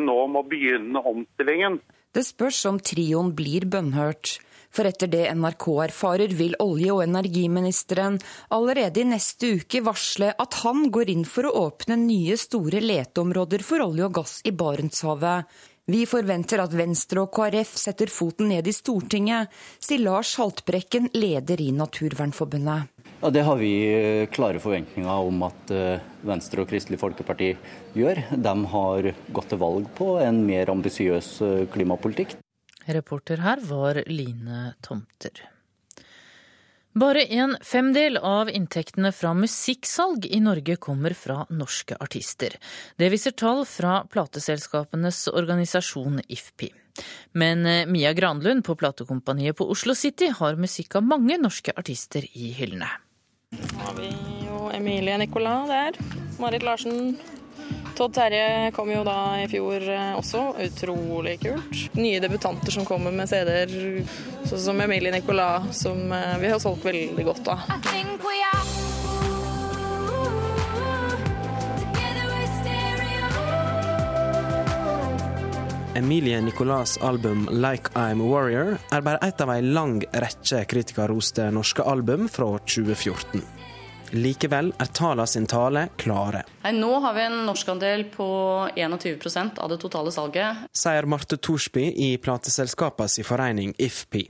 nå må begynne omstillingen. Det spørs om trioen blir bønnhørt. For etter det NRK erfarer, vil olje- og energiministeren allerede i neste uke varsle at han går inn for å åpne nye store leteområder for olje og gass i Barentshavet. Vi forventer at Venstre og KrF setter foten ned i Stortinget, sier Lars Haltbrekken, leder i Naturvernforbundet. Ja, Det har vi eh, klare forventninger om at eh, Venstre og Kristelig Folkeparti gjør. De har gått til valg på en mer ambisiøs eh, klimapolitikk. Reporter her var Line Tomter. Bare en femdel av inntektene fra musikksalg i Norge kommer fra norske artister. Det viser tall fra plateselskapenes organisasjon IFPI. Men eh, Mia Granlund på platekompaniet på Oslo City har musikk av mange norske artister i hyllene. Nå har vi jo Emilie Nicolas der. Marit Larsen, Todd Terje kom jo da i fjor eh, også. Utrolig kult. Nye debutanter som kommer med CD-er, sånn som Emilie Nicolas, som eh, vi har solgt veldig godt av. Emilie Nicolas' album 'Like I'm a Warrior' er bare ett av ei lang rekke kritikerroste norske album fra 2014. Likevel er tallene sin tale klare. Nei, nå har vi en norskandel på 21% av det totale salget. Sier Marte Thorsby i plateselskapets forening IFPI.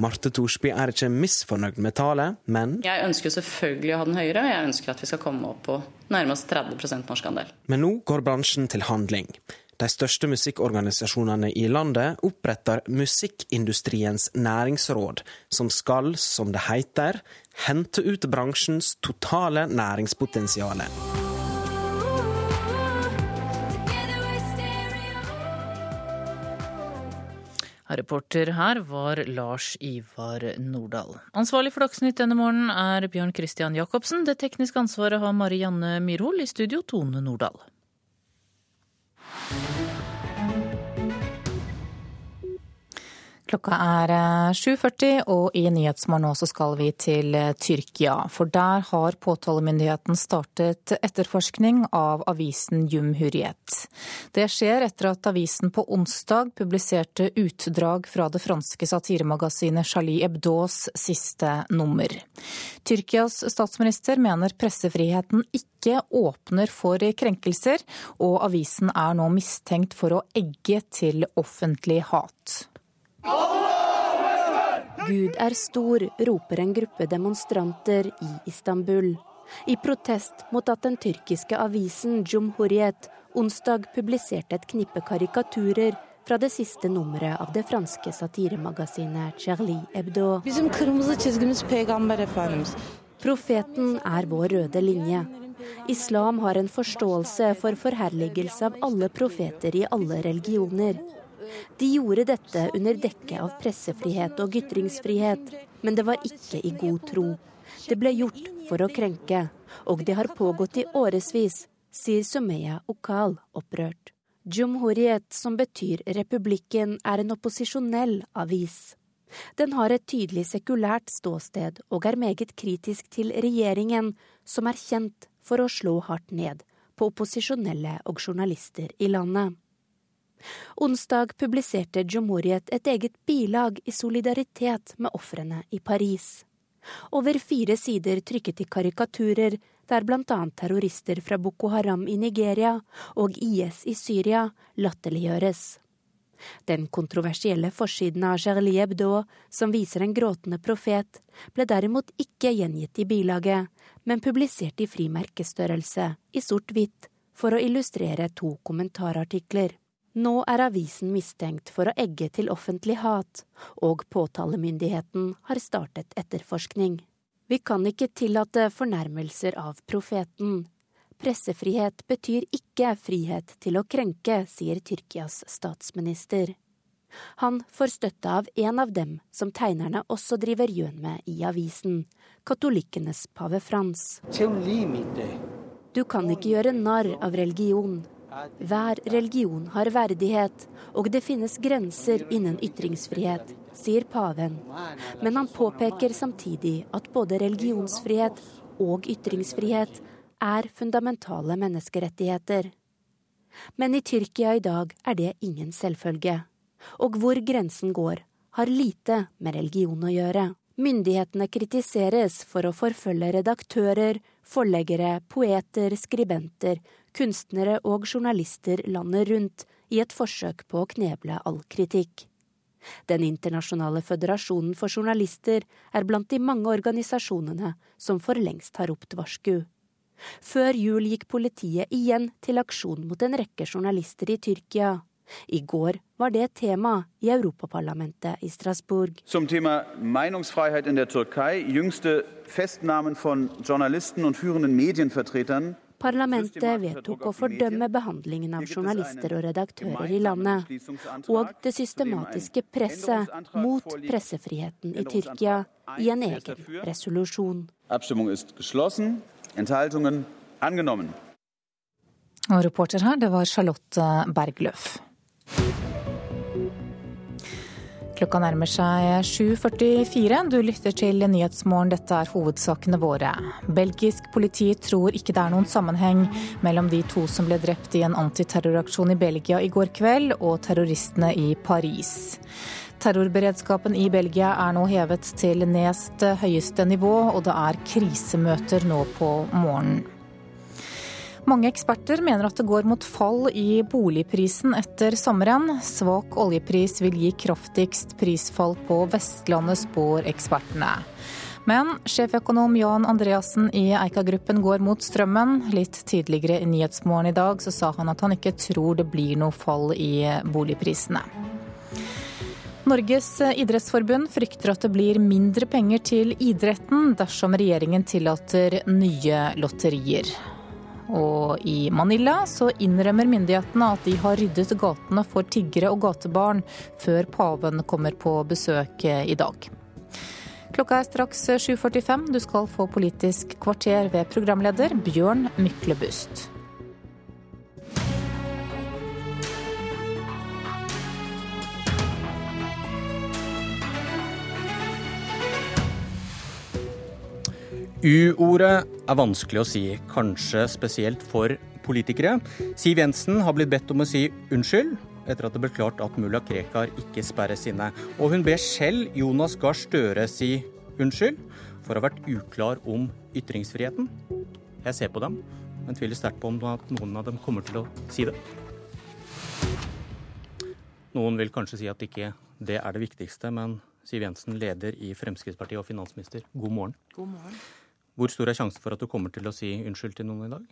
Marte Thorsby er ikke misfornøyd med tallet, men Jeg ønsker selvfølgelig å ha den høyere. Jeg ønsker at vi skal komme opp på nærmest 30% norskandel. Men nå går bransjen til handling. De største musikkorganisasjonene i landet oppretter Musikkindustriens næringsråd, som skal, som det heter, hente ut bransjens totale næringspotensial. Reporter her var Lars Ivar Nordahl. Ansvarlig for Dagsnytt denne morgenen er Bjørn Christian Jacobsen. Det tekniske ansvaret har Marianne Myrhol. I studio Tone Nordahl. Klokka er 7.40, eh, og i Nyhetsmorgen nå skal vi til eh, Tyrkia. For der har påtalemyndigheten startet etterforskning av avisen Jumhuriyet. Det skjer etter at avisen på onsdag publiserte utdrag fra det franske satiremagasinet Charlie Hebdos siste nummer. Tyrkias statsminister mener pressefriheten ikke åpner for krenkelser, og avisen er nå mistenkt for å egge til offentlig hat. Gud er stor, roper en gruppe demonstranter i Istanbul. I protest mot at den tyrkiske avisen Jumhuriyet onsdag publiserte et knippe karikaturer fra det siste nummeret av det franske satiremagasinet Charlie Hebdo. Profeten er vår røde linje. Islam har en forståelse for forherligelse av alle profeter i alle religioner. De gjorde dette under dekke av pressefrihet og ytringsfrihet, men det var ikke i god tro. Det ble gjort for å krenke, og det har pågått i årevis, sier Sumeya Okal opprørt. Jumhuriyet, som betyr republikken, er en opposisjonell avis. Den har et tydelig sekulært ståsted og er meget kritisk til regjeringen, som er kjent for å slå hardt ned på opposisjonelle og journalister i landet. Onsdag publiserte Jomoriet et eget bilag i solidaritet med ofrene i Paris. Over fire sider trykket i karikaturer der bl.a. terrorister fra Boko Haram i Nigeria og IS i Syria latterliggjøres. Den kontroversielle forsiden av Charlie Hebdo, som viser en gråtende profet, ble derimot ikke gjengitt i bilaget, men publisert i frimerkestørrelse, i sort-hvitt, for å illustrere to kommentarartikler. Nå er avisen mistenkt for å egge til offentlig hat, og påtalemyndigheten har startet etterforskning. Vi kan ikke tillate fornærmelser av profeten. Pressefrihet betyr ikke frihet til å krenke, sier Tyrkias statsminister. Han får støtte av en av dem som tegnerne også driver gjøn med i avisen, katolikkenes pave Frans. Du kan ikke gjøre narr av religion. Hver religion har verdighet, og det finnes grenser innen ytringsfrihet, sier paven. Men han påpeker samtidig at både religionsfrihet og ytringsfrihet er fundamentale menneskerettigheter. Men i Tyrkia i dag er det ingen selvfølge. Og hvor grensen går, har lite med religion å gjøre. Myndighetene kritiseres for å forfølge redaktører, forleggere, poeter, skribenter, kunstnere og journalister landet rundt i et forsøk på å kneble all kritikk. Den internasjonale føderasjonen for journalister er blant de mange organisasjonene som for lengst har ropt varsku. Før jul gikk politiet igjen til aksjon mot en rekke journalister i Tyrkia. I går var det tema i Europaparlamentet i Strasbourg. Som tema Meinungsfreiheit in der Türkei, jüngste Festnahmen von Journalisten und führenden Medienvertretern Parlamentet vedtok å fordømme behandlingen av journalister og redaktører i landet, og det systematiske presset mot pressefriheten i Tyrkia i en egen resolusjon. Og reporter her, det var Charlotte Bergløf. Klokka nærmer seg 7.44. Du lytter til Nyhetsmorgen. Dette er hovedsakene våre. Belgisk politi tror ikke det er noen sammenheng mellom de to som ble drept i en antiterroraksjon i Belgia i går kveld, og terroristene i Paris. Terrorberedskapen i Belgia er nå hevet til nest høyeste nivå, og det er krisemøter nå på morgenen. Mange eksperter mener at det går mot fall i boligprisen etter sommeren. Svak oljepris vil gi kraftigst prisfall på Vestlandet, spår ekspertene. Men sjeføkonom Jan Andreassen i Eika-gruppen går mot strømmen. Litt tidligere i Nyhetsmorgen i dag så sa han at han ikke tror det blir noe fall i boligprisene. Norges idrettsforbund frykter at det blir mindre penger til idretten dersom regjeringen tillater nye lotterier. Og i Manila så innrømmer myndighetene at de har ryddet gatene for tiggere og gatebarn før paven kommer på besøk i dag. Klokka er straks 7.45. Du skal få Politisk kvarter ved programleder Bjørn Myklebust. U-ordet er vanskelig å si, kanskje spesielt for politikere. Siv Jensen har blitt bedt om å si unnskyld etter at det ble klart at mulla Krekar ikke sperres inne. Og hun ber selv Jonas Gahr Støre si unnskyld for å ha vært uklar om ytringsfriheten. Jeg ser på dem, men tviler sterkt på om noen av dem kommer til å si det. Noen vil kanskje si at ikke det er det viktigste, men Siv Jensen, leder i Fremskrittspartiet og finansminister, god morgen. God morgen. Hvor stor er sjansen for at du kommer til å si unnskyld til noen i dag?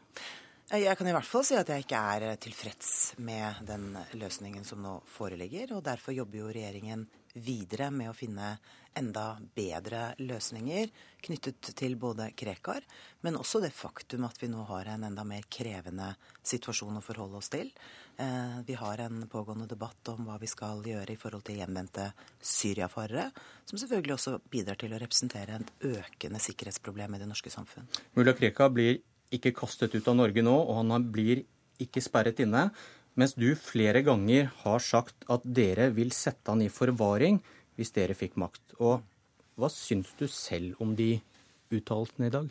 Jeg kan i hvert fall si at jeg ikke er tilfreds med den løsningen som nå foreligger. og Derfor jobber jo regjeringen videre med å finne enda bedre løsninger knyttet til både Krekar, men også det faktum at vi nå har en enda mer krevende situasjon å forholde oss til. Eh, vi har en pågående debatt om hva vi skal gjøre i forhold til hjemvendte syriafarere, som selvfølgelig også bidrar til å representere et økende sikkerhetsproblem i det norske samfunn. Mulla Krekar blir ikke kastet ut av Norge nå, og han blir ikke sperret inne. Mens du flere ganger har sagt at dere vil sette han i forvaring hvis dere fikk makt. Og hva syns du selv om de uttalelsene i dag?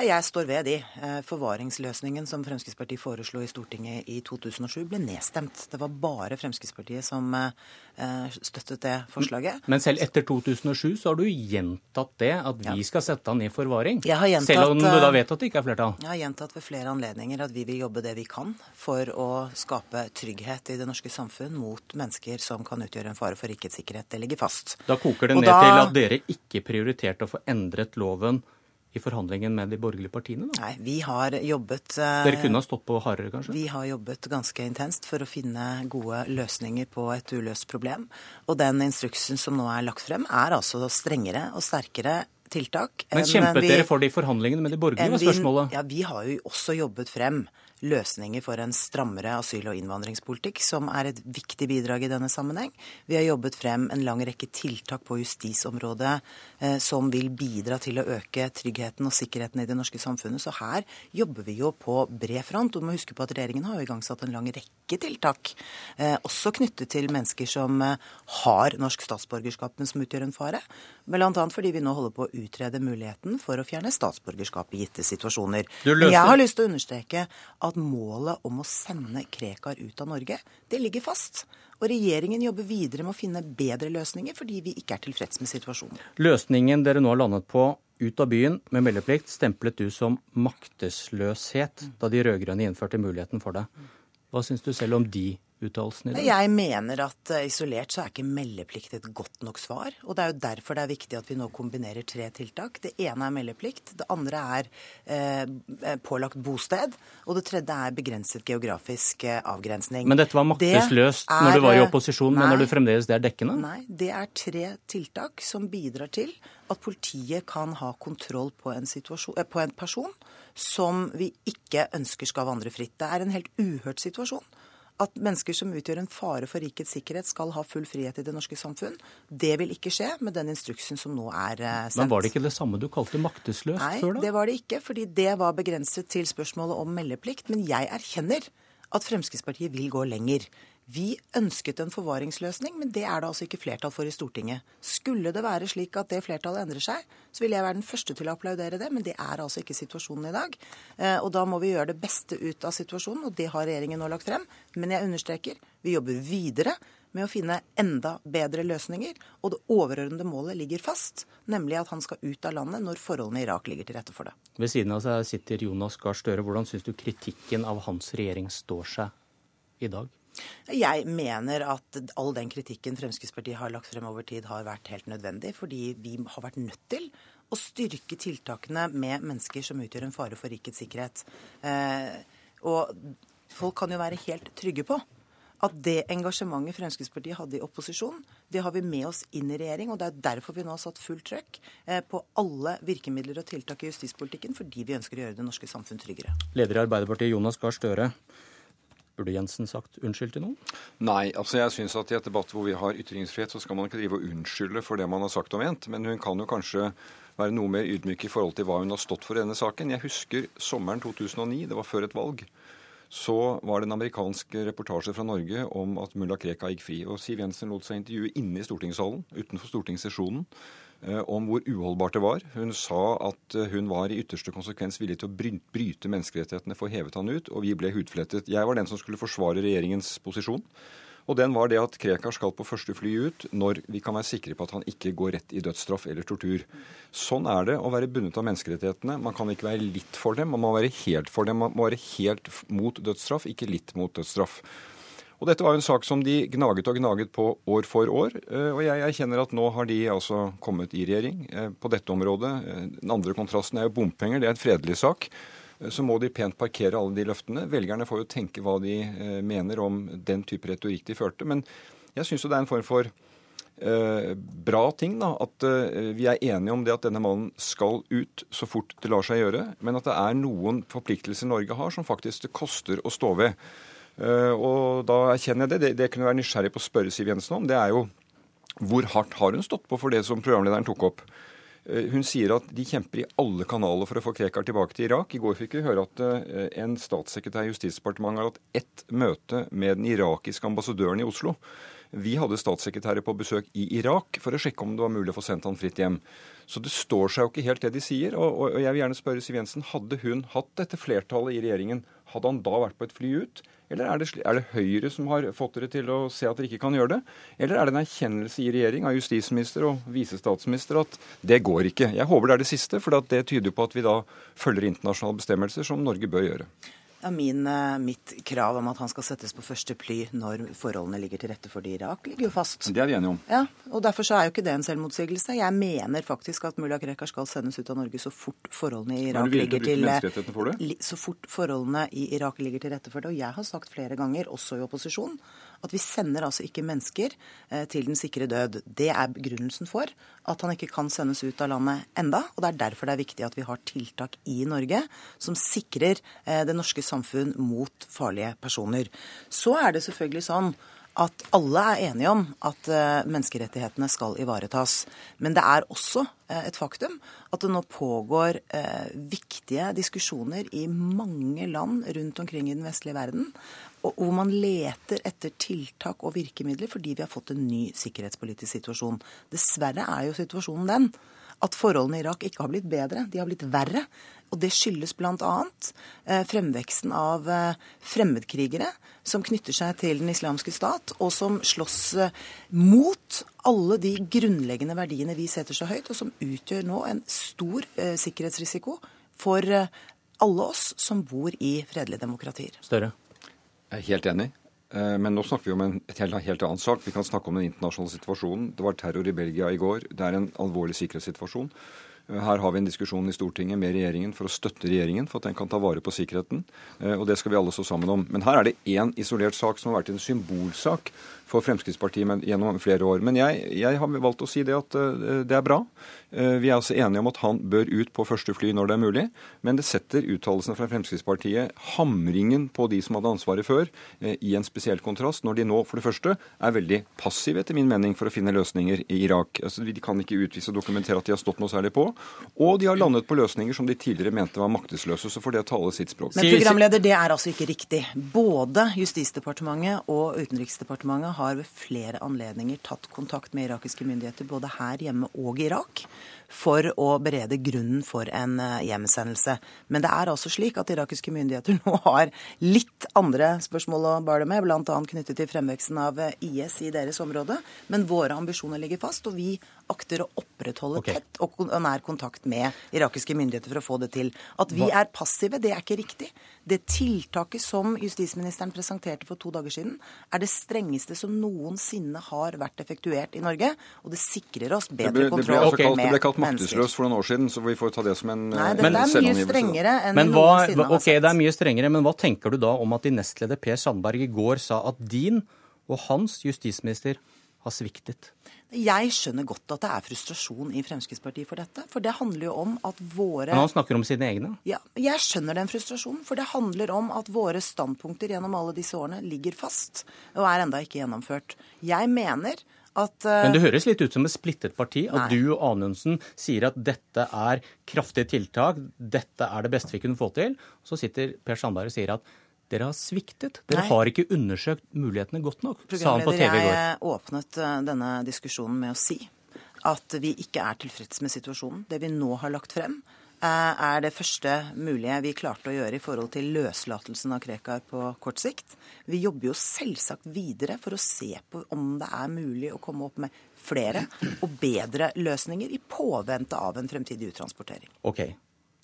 Jeg står ved de. Eh, forvaringsløsningen som Fremskrittspartiet foreslo i Stortinget i 2007, ble nedstemt. Det var bare Fremskrittspartiet som eh, støttet det forslaget. Men selv etter 2007 så har du gjentatt det, at vi skal sette han i forvaring? Gjentatt, selv om du da vet at det ikke er flertall? Jeg har gjentatt ved flere anledninger at vi vil jobbe det vi kan for å skape trygghet i det norske samfunn mot mennesker som kan utgjøre en fare for rikets sikkerhet. Det ligger fast. Da koker det ned da... til at dere ikke prioriterte å få endret loven i forhandlingen med de borgerlige partiene? Da? Nei, vi har jobbet Dere kunne ha stått på hardere, kanskje? Vi har jobbet ganske intenst for å finne gode løsninger på et uløst problem. Og den instruksen som nå er lagt frem, er altså strengere og sterkere tiltak. Men kjempet vi, dere for det i forhandlingene med de borgerlige, var spørsmålet? Ja, Vi har jo også jobbet frem løsninger for en strammere asyl- og innvandringspolitikk, som er et viktig bidrag i denne sammenheng. Vi har jobbet frem en lang rekke tiltak på justisområdet eh, som vil bidra til å øke tryggheten og sikkerheten i det norske samfunnet. Så her jobber vi jo på bred front. Du må huske på at regjeringen har jo igangsatt en lang rekke tiltak, eh, også knyttet til mennesker som eh, har norsk statsborgerskap, men som utgjør en fare. Bl.a. fordi vi nå holder på å utrede muligheten for å fjerne statsborgerskap i gitte situasjoner. Men jeg har lyst til å understreke at målet om å sende Krekar ut av Norge, det ligger fast. Og regjeringen jobber videre med å finne bedre løsninger, fordi vi ikke er tilfreds med situasjonen. Løsningen dere nå har landet på, ut av byen med meldeplikt, stemplet du som maktesløshet da de rød-grønne innførte muligheten for det. Hva syns du selv om de uttalelsen i dag? Jeg mener at eh, isolert så er ikke meldeplikt et godt nok svar. Og det er jo derfor det er viktig at vi nå kombinerer tre tiltak. Det ene er meldeplikt. Det andre er eh, pålagt bosted. Og det tredje er begrenset geografisk eh, avgrensning. Men dette var maktesløst er, når du var i opposisjon. Nei, mener du fremdeles det er dekkende? Nei, det er tre tiltak som bidrar til at politiet kan ha kontroll på en, eh, på en person som vi ikke ønsker skal vandre fritt. Det er en helt uhørt situasjon at mennesker som utgjør en fare for rikets sikkerhet, skal ha full frihet i det norske samfunn. Det vil ikke skje med den instruksen som nå er sendt. Eh, Men var det ikke det samme du kalte maktesløst Nei, før, da? Nei, det var det ikke, fordi det var begrenset til spørsmålet om meldeplikt. Men jeg erkjenner at Fremskrittspartiet vil gå lenger. Vi ønsket en forvaringsløsning, men det er det altså ikke flertall for i Stortinget. Skulle det være slik at det flertallet endrer seg, så vil jeg være den første til å applaudere det, men det er altså ikke situasjonen i dag. Eh, og da må vi gjøre det beste ut av situasjonen, og det har regjeringen nå lagt frem. Men jeg understreker, vi jobber videre med å finne enda bedre løsninger. Og det overordnede målet ligger fast, nemlig at han skal ut av landet når forholdene i Irak ligger til rette for det. Ved siden av seg sitter Jonas Gahr Støre. Hvordan syns du kritikken av hans regjering står seg i dag? Jeg mener at all den kritikken Fremskrittspartiet har lagt frem over tid, har vært helt nødvendig. Fordi vi har vært nødt til å styrke tiltakene med mennesker som utgjør en fare for rikets sikkerhet. Eh, og folk kan jo være helt trygge på at det engasjementet Fremskrittspartiet hadde i opposisjon, det har vi med oss inn i regjering. Og det er derfor vi nå har satt fullt trøkk eh, på alle virkemidler og tiltak i justispolitikken, fordi vi ønsker å gjøre det norske samfunn tryggere. Leder i Arbeiderpartiet, Jonas Gahr Støre. Burde Jensen sagt unnskyld til noen? Nei, altså jeg synes at i et debatt hvor vi har ytringsfrihet, så skal man ikke drive og unnskylde for det man har sagt og ment. Men hun kan jo kanskje være noe mer ydmyk i forhold til hva hun har stått for i denne saken. Jeg husker sommeren 2009, det var før et valg. Så var det en amerikansk reportasje fra Norge om at mulla Krekar gikk fri. Og Siv Jensen lot seg intervjue inne i stortingssalen, utenfor stortingssesjonen. Eh, om hvor uholdbart det var. Hun sa at eh, hun var i ytterste konsekvens villig til å bryte menneskerettighetene for å hevet han ut, og vi ble hudflettet. Jeg var den som skulle forsvare regjeringens posisjon. Og den var det at Krekar skal på første fly ut når vi kan være sikre på at han ikke går rett i dødsstraff eller tortur. Sånn er det å være bundet av menneskerettighetene. Man kan ikke være litt for dem, man må være helt for dem. Man må være helt mot dødsstraff, ikke litt mot dødsstraff. Og Dette var jo en sak som de gnaget og gnaget på år for år. Eh, og jeg erkjenner at nå har de altså kommet i regjering eh, på dette området. Eh, den andre kontrasten er jo bompenger. Det er en fredelig sak. Så må de pent parkere alle de løftene. Velgerne får jo tenke hva de mener om den type retorikk de førte. Men jeg syns jo det er en form for bra ting da, at vi er enige om det at denne mannen skal ut så fort det lar seg gjøre, men at det er noen forpliktelser Norge har som faktisk det koster å stå ved. Eh, og da erkjenner jeg det. det. Det kunne være nysgjerrig på å spørre Siv Jensen om, det er jo hvor hardt har hun stått på for det som programlederen tok opp? Eh, hun sier at de kjemper i alle kanaler for å få Krekar tilbake til Irak. I går fikk vi høre at eh, en statssekretær i Justisdepartementet har hatt ett møte med den irakiske ambassadøren i Oslo. Vi hadde statssekretærer på besøk i Irak for å sjekke om det var mulig å få sendt han fritt hjem. Så det står seg jo ikke helt det de sier. Og, jeg vil gjerne spørre Siv Jensen, hadde hun hatt dette flertallet i regjeringen, hadde han da vært på et fly ut? Eller er det, er det, Høyre som har fått dere til å se at dere ikke kan gjøre det? Eller er det en erkjennelse i regjering av justisminister og visestatsminister at det går ikke? Jeg håper det er det siste, for det tyder på at vi da følger internasjonale bestemmelser, som Norge bør gjøre. Ja, min, eh, Mitt krav om at han skal settes på første ply når forholdene ligger til rette for det i Irak, ligger jo fast. Det er vi enige om. Ja, og Derfor så er jo ikke det en selvmotsigelse. Jeg mener faktisk at mulla Krekar skal sendes ut av Norge så fort forholdene i Irak ligger til eh, Så fort forholdene i Irak ligger til rette for det. Og jeg har sagt flere ganger, også i opposisjon, at vi sender altså ikke mennesker eh, til den sikre død. Det er begrunnelsen for at han ikke kan sendes ut av landet enda. Og det er derfor det er viktig at vi har tiltak i Norge som sikrer det norske samfunn mot farlige personer. Så er det selvfølgelig sånn at alle er enige om at uh, menneskerettighetene skal ivaretas. Men det er også et faktum at det nå pågår viktige diskusjoner i mange land rundt omkring i den vestlige verden, og hvor man leter etter tiltak og virkemidler fordi vi har fått en ny sikkerhetspolitisk situasjon. Dessverre er jo situasjonen den at forholdene i Irak ikke har blitt bedre, de har blitt verre. Og det skyldes bl.a. Eh, fremveksten av eh, fremmedkrigere som knytter seg til Den islamske stat, og som slåss eh, mot alle de grunnleggende verdiene vi setter så høyt, og som utgjør nå en stor sikkerhetsrisiko for alle oss som bor i fredelige demokratier. Større. Jeg er helt enig. Men nå snakker vi om en helt, helt annen sak. Vi kan snakke om den internasjonale situasjonen. Det var terror i Belgia i går. Det er en alvorlig sikkerhetssituasjon. Her har vi en diskusjon i Stortinget med regjeringen for å støtte regjeringen for at den kan ta vare på sikkerheten. Eh, og det skal vi alle stå sammen om. Men her er det én isolert sak som har vært en symbolsak for Fremskrittspartiet gjennom flere år. Men jeg, jeg, har valgt å si det at uh, det er bra. Uh, vi er altså enige om at han bør ut på første fly når det er mulig. Men det setter uttalelsene fra Fremskrittspartiet, hamringen på de som hadde ansvaret før, uh, i en spesiell kontrast, når de nå for det første er veldig passive, etter min mening, for å finne løsninger i Irak. Altså, de kan ikke utvise og dokumentere at de har stått noe særlig på. Og de har landet på løsninger som de tidligere mente var maktesløse. Så får det tale sitt språk. Men programleder, det er altså ikke riktig. Både Justisdepartementet og Utenriksdepartementet har ved flere anledninger tatt kontakt med irakiske myndigheter både her hjemme og i Irak for å berede grunnen for en eh, hjemsendelse. Men det er altså slik at irakiske myndigheter nå har litt andre spørsmål å bale med, bl.a. knyttet til fremveksten av eh, IS i deres område. Men våre ambisjoner ligger fast, og vi akter å opprettholde okay. tett og nær kontakt med irakiske myndigheter for å få det til. At vi er passive, det er ikke riktig. Det tiltaket som justisministeren presenterte for to dager siden, er det strengeste som noensinne har vært effektuert i Norge. Og det sikrer oss bedre kontroll det ble, altså kalt, det ble kalt maktesløs for noen år siden, så vi får ta det som en Nei, det, det er mye strengere enn hva, noensinne har okay, det er mye strengere, men hva tenker du da om at din nestleder Per Sandberg i går sa at din og hans justisminister har sviktet? Jeg skjønner godt at det er frustrasjon i Fremskrittspartiet for dette. For det handler jo om at våre Men han snakker om sine egne? Ja, jeg skjønner den frustrasjonen. For det handler om at våre standpunkter gjennom alle disse årene ligger fast og er enda ikke gjennomført. Jeg mener at uh, Men det høres litt ut som et splittet parti. At nei. du og Anundsen sier at dette er kraftige tiltak, dette er det beste vi kunne få til. Så sitter Per Sandberg og sier at dere har sviktet. Dere Nei. har ikke undersøkt mulighetene godt nok, sa han på TV i går. Jeg åpnet eh, denne diskusjonen med å si at vi ikke er tilfreds med situasjonen. Det vi nå har lagt frem, eh, er det første mulige vi klarte å gjøre i forhold til løslatelsen av Krekar på kort sikt. Vi jobber jo selvsagt videre for å se på om det er mulig å komme opp med flere og bedre løsninger i påvente av en fremtidig uttransportering. Ok,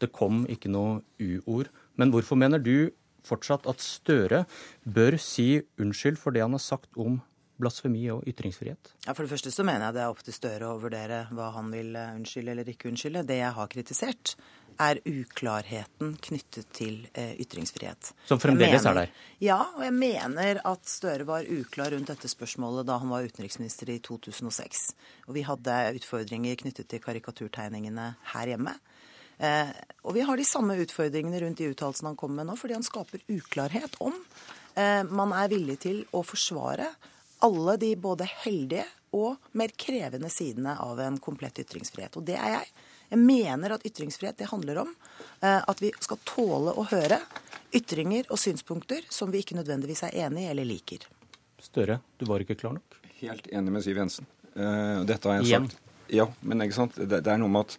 det kom ikke noe u-ord. Men hvorfor mener du fortsatt at Støre bør si unnskyld for det han har sagt om blasfemi og ytringsfrihet? Ja, For det første så mener jeg det er opp til Støre å vurdere hva han vil eh, unnskylde eller ikke unnskylde. Det jeg har kritisert, er uklarheten knyttet til eh, ytringsfrihet. Som fremdeles mener, er der? Ja, og jeg mener at Støre var uklar rundt dette spørsmålet da han var utenriksminister i 2006. Og vi hadde utfordringer knyttet til karikaturtegningene her hjemme. Eh, og vi har de samme utfordringene rundt de uttalelsene han kommer med nå, fordi han skaper uklarhet om eh, man er villig til å forsvare alle de både heldige og mer krevende sidene av en komplett ytringsfrihet. Og det er jeg. Jeg mener at ytringsfrihet det handler om eh, at vi skal tåle å høre ytringer og synspunkter som vi ikke nødvendigvis er enig i eller liker. Støre, du var ikke klar nok? Helt enig med Siv Jensen. Uh, dette har jeg Igjen. sagt. Ja, men ikke sant? Det, det er noe med at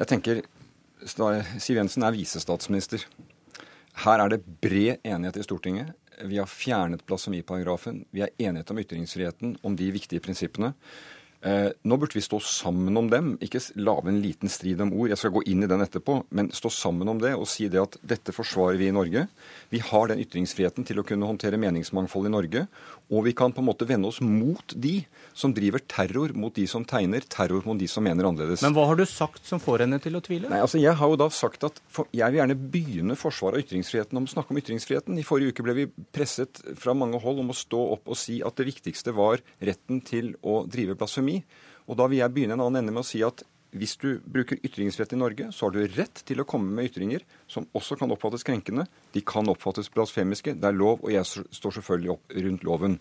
jeg tenker Siv Jensen er visestatsminister. Her er det bred enighet i Stortinget. Vi har fjernet blasfemiparagrafen. Vi er enighet om ytringsfriheten, om de viktige prinsippene. Eh, nå burde vi stå sammen om dem, ikke lage en liten strid om ord. Jeg skal gå inn i den etterpå, men stå sammen om det og si det at dette forsvarer vi i Norge. Vi har den ytringsfriheten til å kunne håndtere meningsmangfold i Norge. Og vi kan på en måte vende oss mot de som driver terror mot de som tegner, terror mot de som mener annerledes. Men hva har du sagt som får henne til å tvile? Nei, altså Jeg har jo da sagt at jeg vil gjerne begynne forsvaret av ytringsfriheten om å snakke om ytringsfriheten. I forrige uke ble vi presset fra mange hold om å stå opp og si at det viktigste var retten til å drive blasfemi. Og da vil jeg begynne en annen ende med å si at hvis du bruker ytringsfrihet i Norge, så har du rett til å komme med ytringer som også kan oppfattes krenkende. De kan oppfattes blasfemiske. Det er lov, og jeg står selvfølgelig opp rundt loven.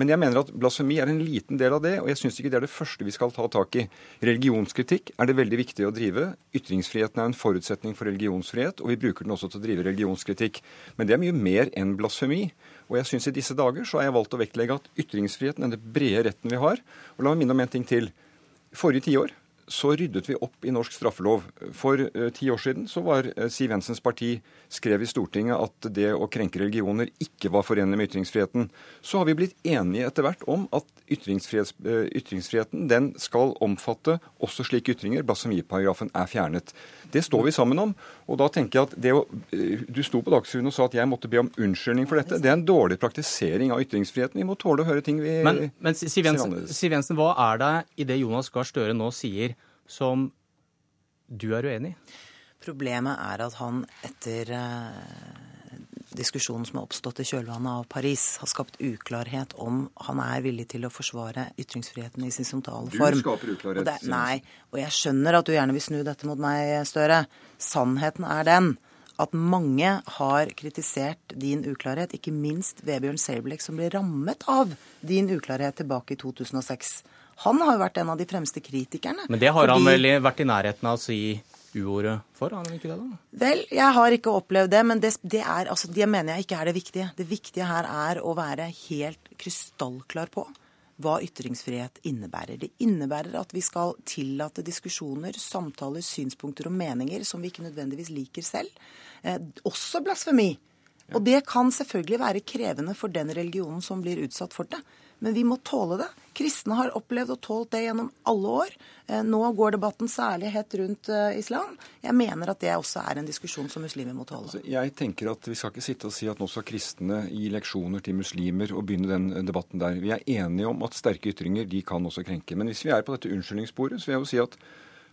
Men jeg mener at blasfemi er en liten del av det, og jeg syns ikke det er det første vi skal ta tak i. Religionskritikk er det veldig viktig å drive. Ytringsfriheten er en forutsetning for religionsfrihet, og vi bruker den også til å drive religionskritikk. Men det er mye mer enn blasfemi. Og jeg syns i disse dager så har jeg valgt å vektlegge at ytringsfriheten, er den brede retten vi har Og la meg minne om en ting til. Forrige tiår så ryddet vi opp i norsk straffelov. For uh, ti år siden så var uh, Siv Jensens parti skrev i Stortinget at det å krenke religioner ikke var forenlig med ytringsfriheten. Så har vi blitt enige etter hvert om at uh, ytringsfriheten den skal omfatte også slike ytringer. Blasfemiparagrafen er fjernet. Det står vi sammen om. Og da tenker jeg at det å, Du sto på Dagsrevyen og sa at jeg måtte be om unnskyldning for dette. Det er en dårlig praktisering av ytringsfriheten. Vi må tåle å høre ting vi Men, men Siv Jensen, Siv Jensen, hva er det i det Jonas Gahr Støre nå sier som du er uenig i? Problemet er at han etter eh, diskusjonen som har oppstått i kjølvannet av Paris, har skapt uklarhet om han er villig til å forsvare ytringsfriheten i sin sentale form. Du skaper uklarhet. Og det, nei, og jeg skjønner at du gjerne vil snu dette mot meg, Støre. Sannheten er den at mange har kritisert din uklarhet, ikke minst Vebjørn Selbekk, som ble rammet av din uklarhet tilbake i 2006. Han har jo vært en av de fremste kritikerne. Men det har fordi... han vel vært i nærheten av å si uordet for? Har han ikke det, da? Vel, jeg har ikke opplevd det, men det, det, er, altså, det mener jeg ikke er det viktige. Det viktige her er å være helt krystallklar på hva ytringsfrihet innebærer. Det innebærer at vi skal tillate diskusjoner, samtaler, synspunkter og meninger som vi ikke nødvendigvis liker selv. Eh, også blasfemi. Og det kan selvfølgelig være krevende for den religionen som blir utsatt for det. Men vi må tåle det. Kristne har opplevd og tålt det gjennom alle år. Eh, nå går debatten særlig hett rundt eh, islam. Jeg mener at det også er en diskusjon som muslimer må tåle. Altså, jeg tenker at Vi skal ikke sitte og si at nå skal kristne gi leksjoner til muslimer og begynne den eh, debatten der. Vi er enige om at sterke ytringer de kan også krenke. Men hvis vi er på dette unnskyldningssporet, så vil jeg jo si at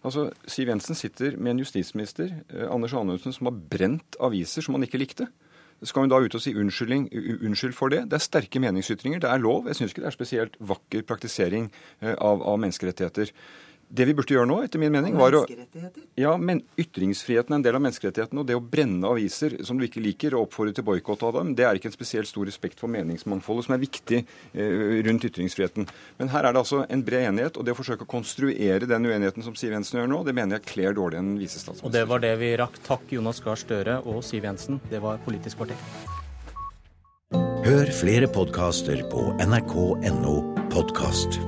altså, Siv Jensen sitter med en justisminister, Anders Anundsen, som har brent aviser som han ikke likte skal hun da ut og si unnskyld for det? Det er sterke meningsytringer, det er lov. Jeg syns ikke det er spesielt vakker praktisering eh, av, av menneskerettigheter. Det vi burde gjøre nå, etter min mening, var å Ja, men ytringsfriheten er en del av menneskerettighetene. Og det å brenne aviser som du ikke liker, og oppfordre til boikott av dem, det er ikke en spesielt stor respekt for meningsmangfoldet, som er viktig eh, rundt ytringsfriheten. Men her er det altså en bred enighet, og det å forsøke å konstruere den uenigheten som Siv Jensen gjør nå, det mener jeg kler dårlig en visestatsminister. Og det var det vi rakk. Takk Jonas Gahr Støre og Siv Jensen. Det var Politisk kvarter. Hør flere podkaster på nrk.no podkast.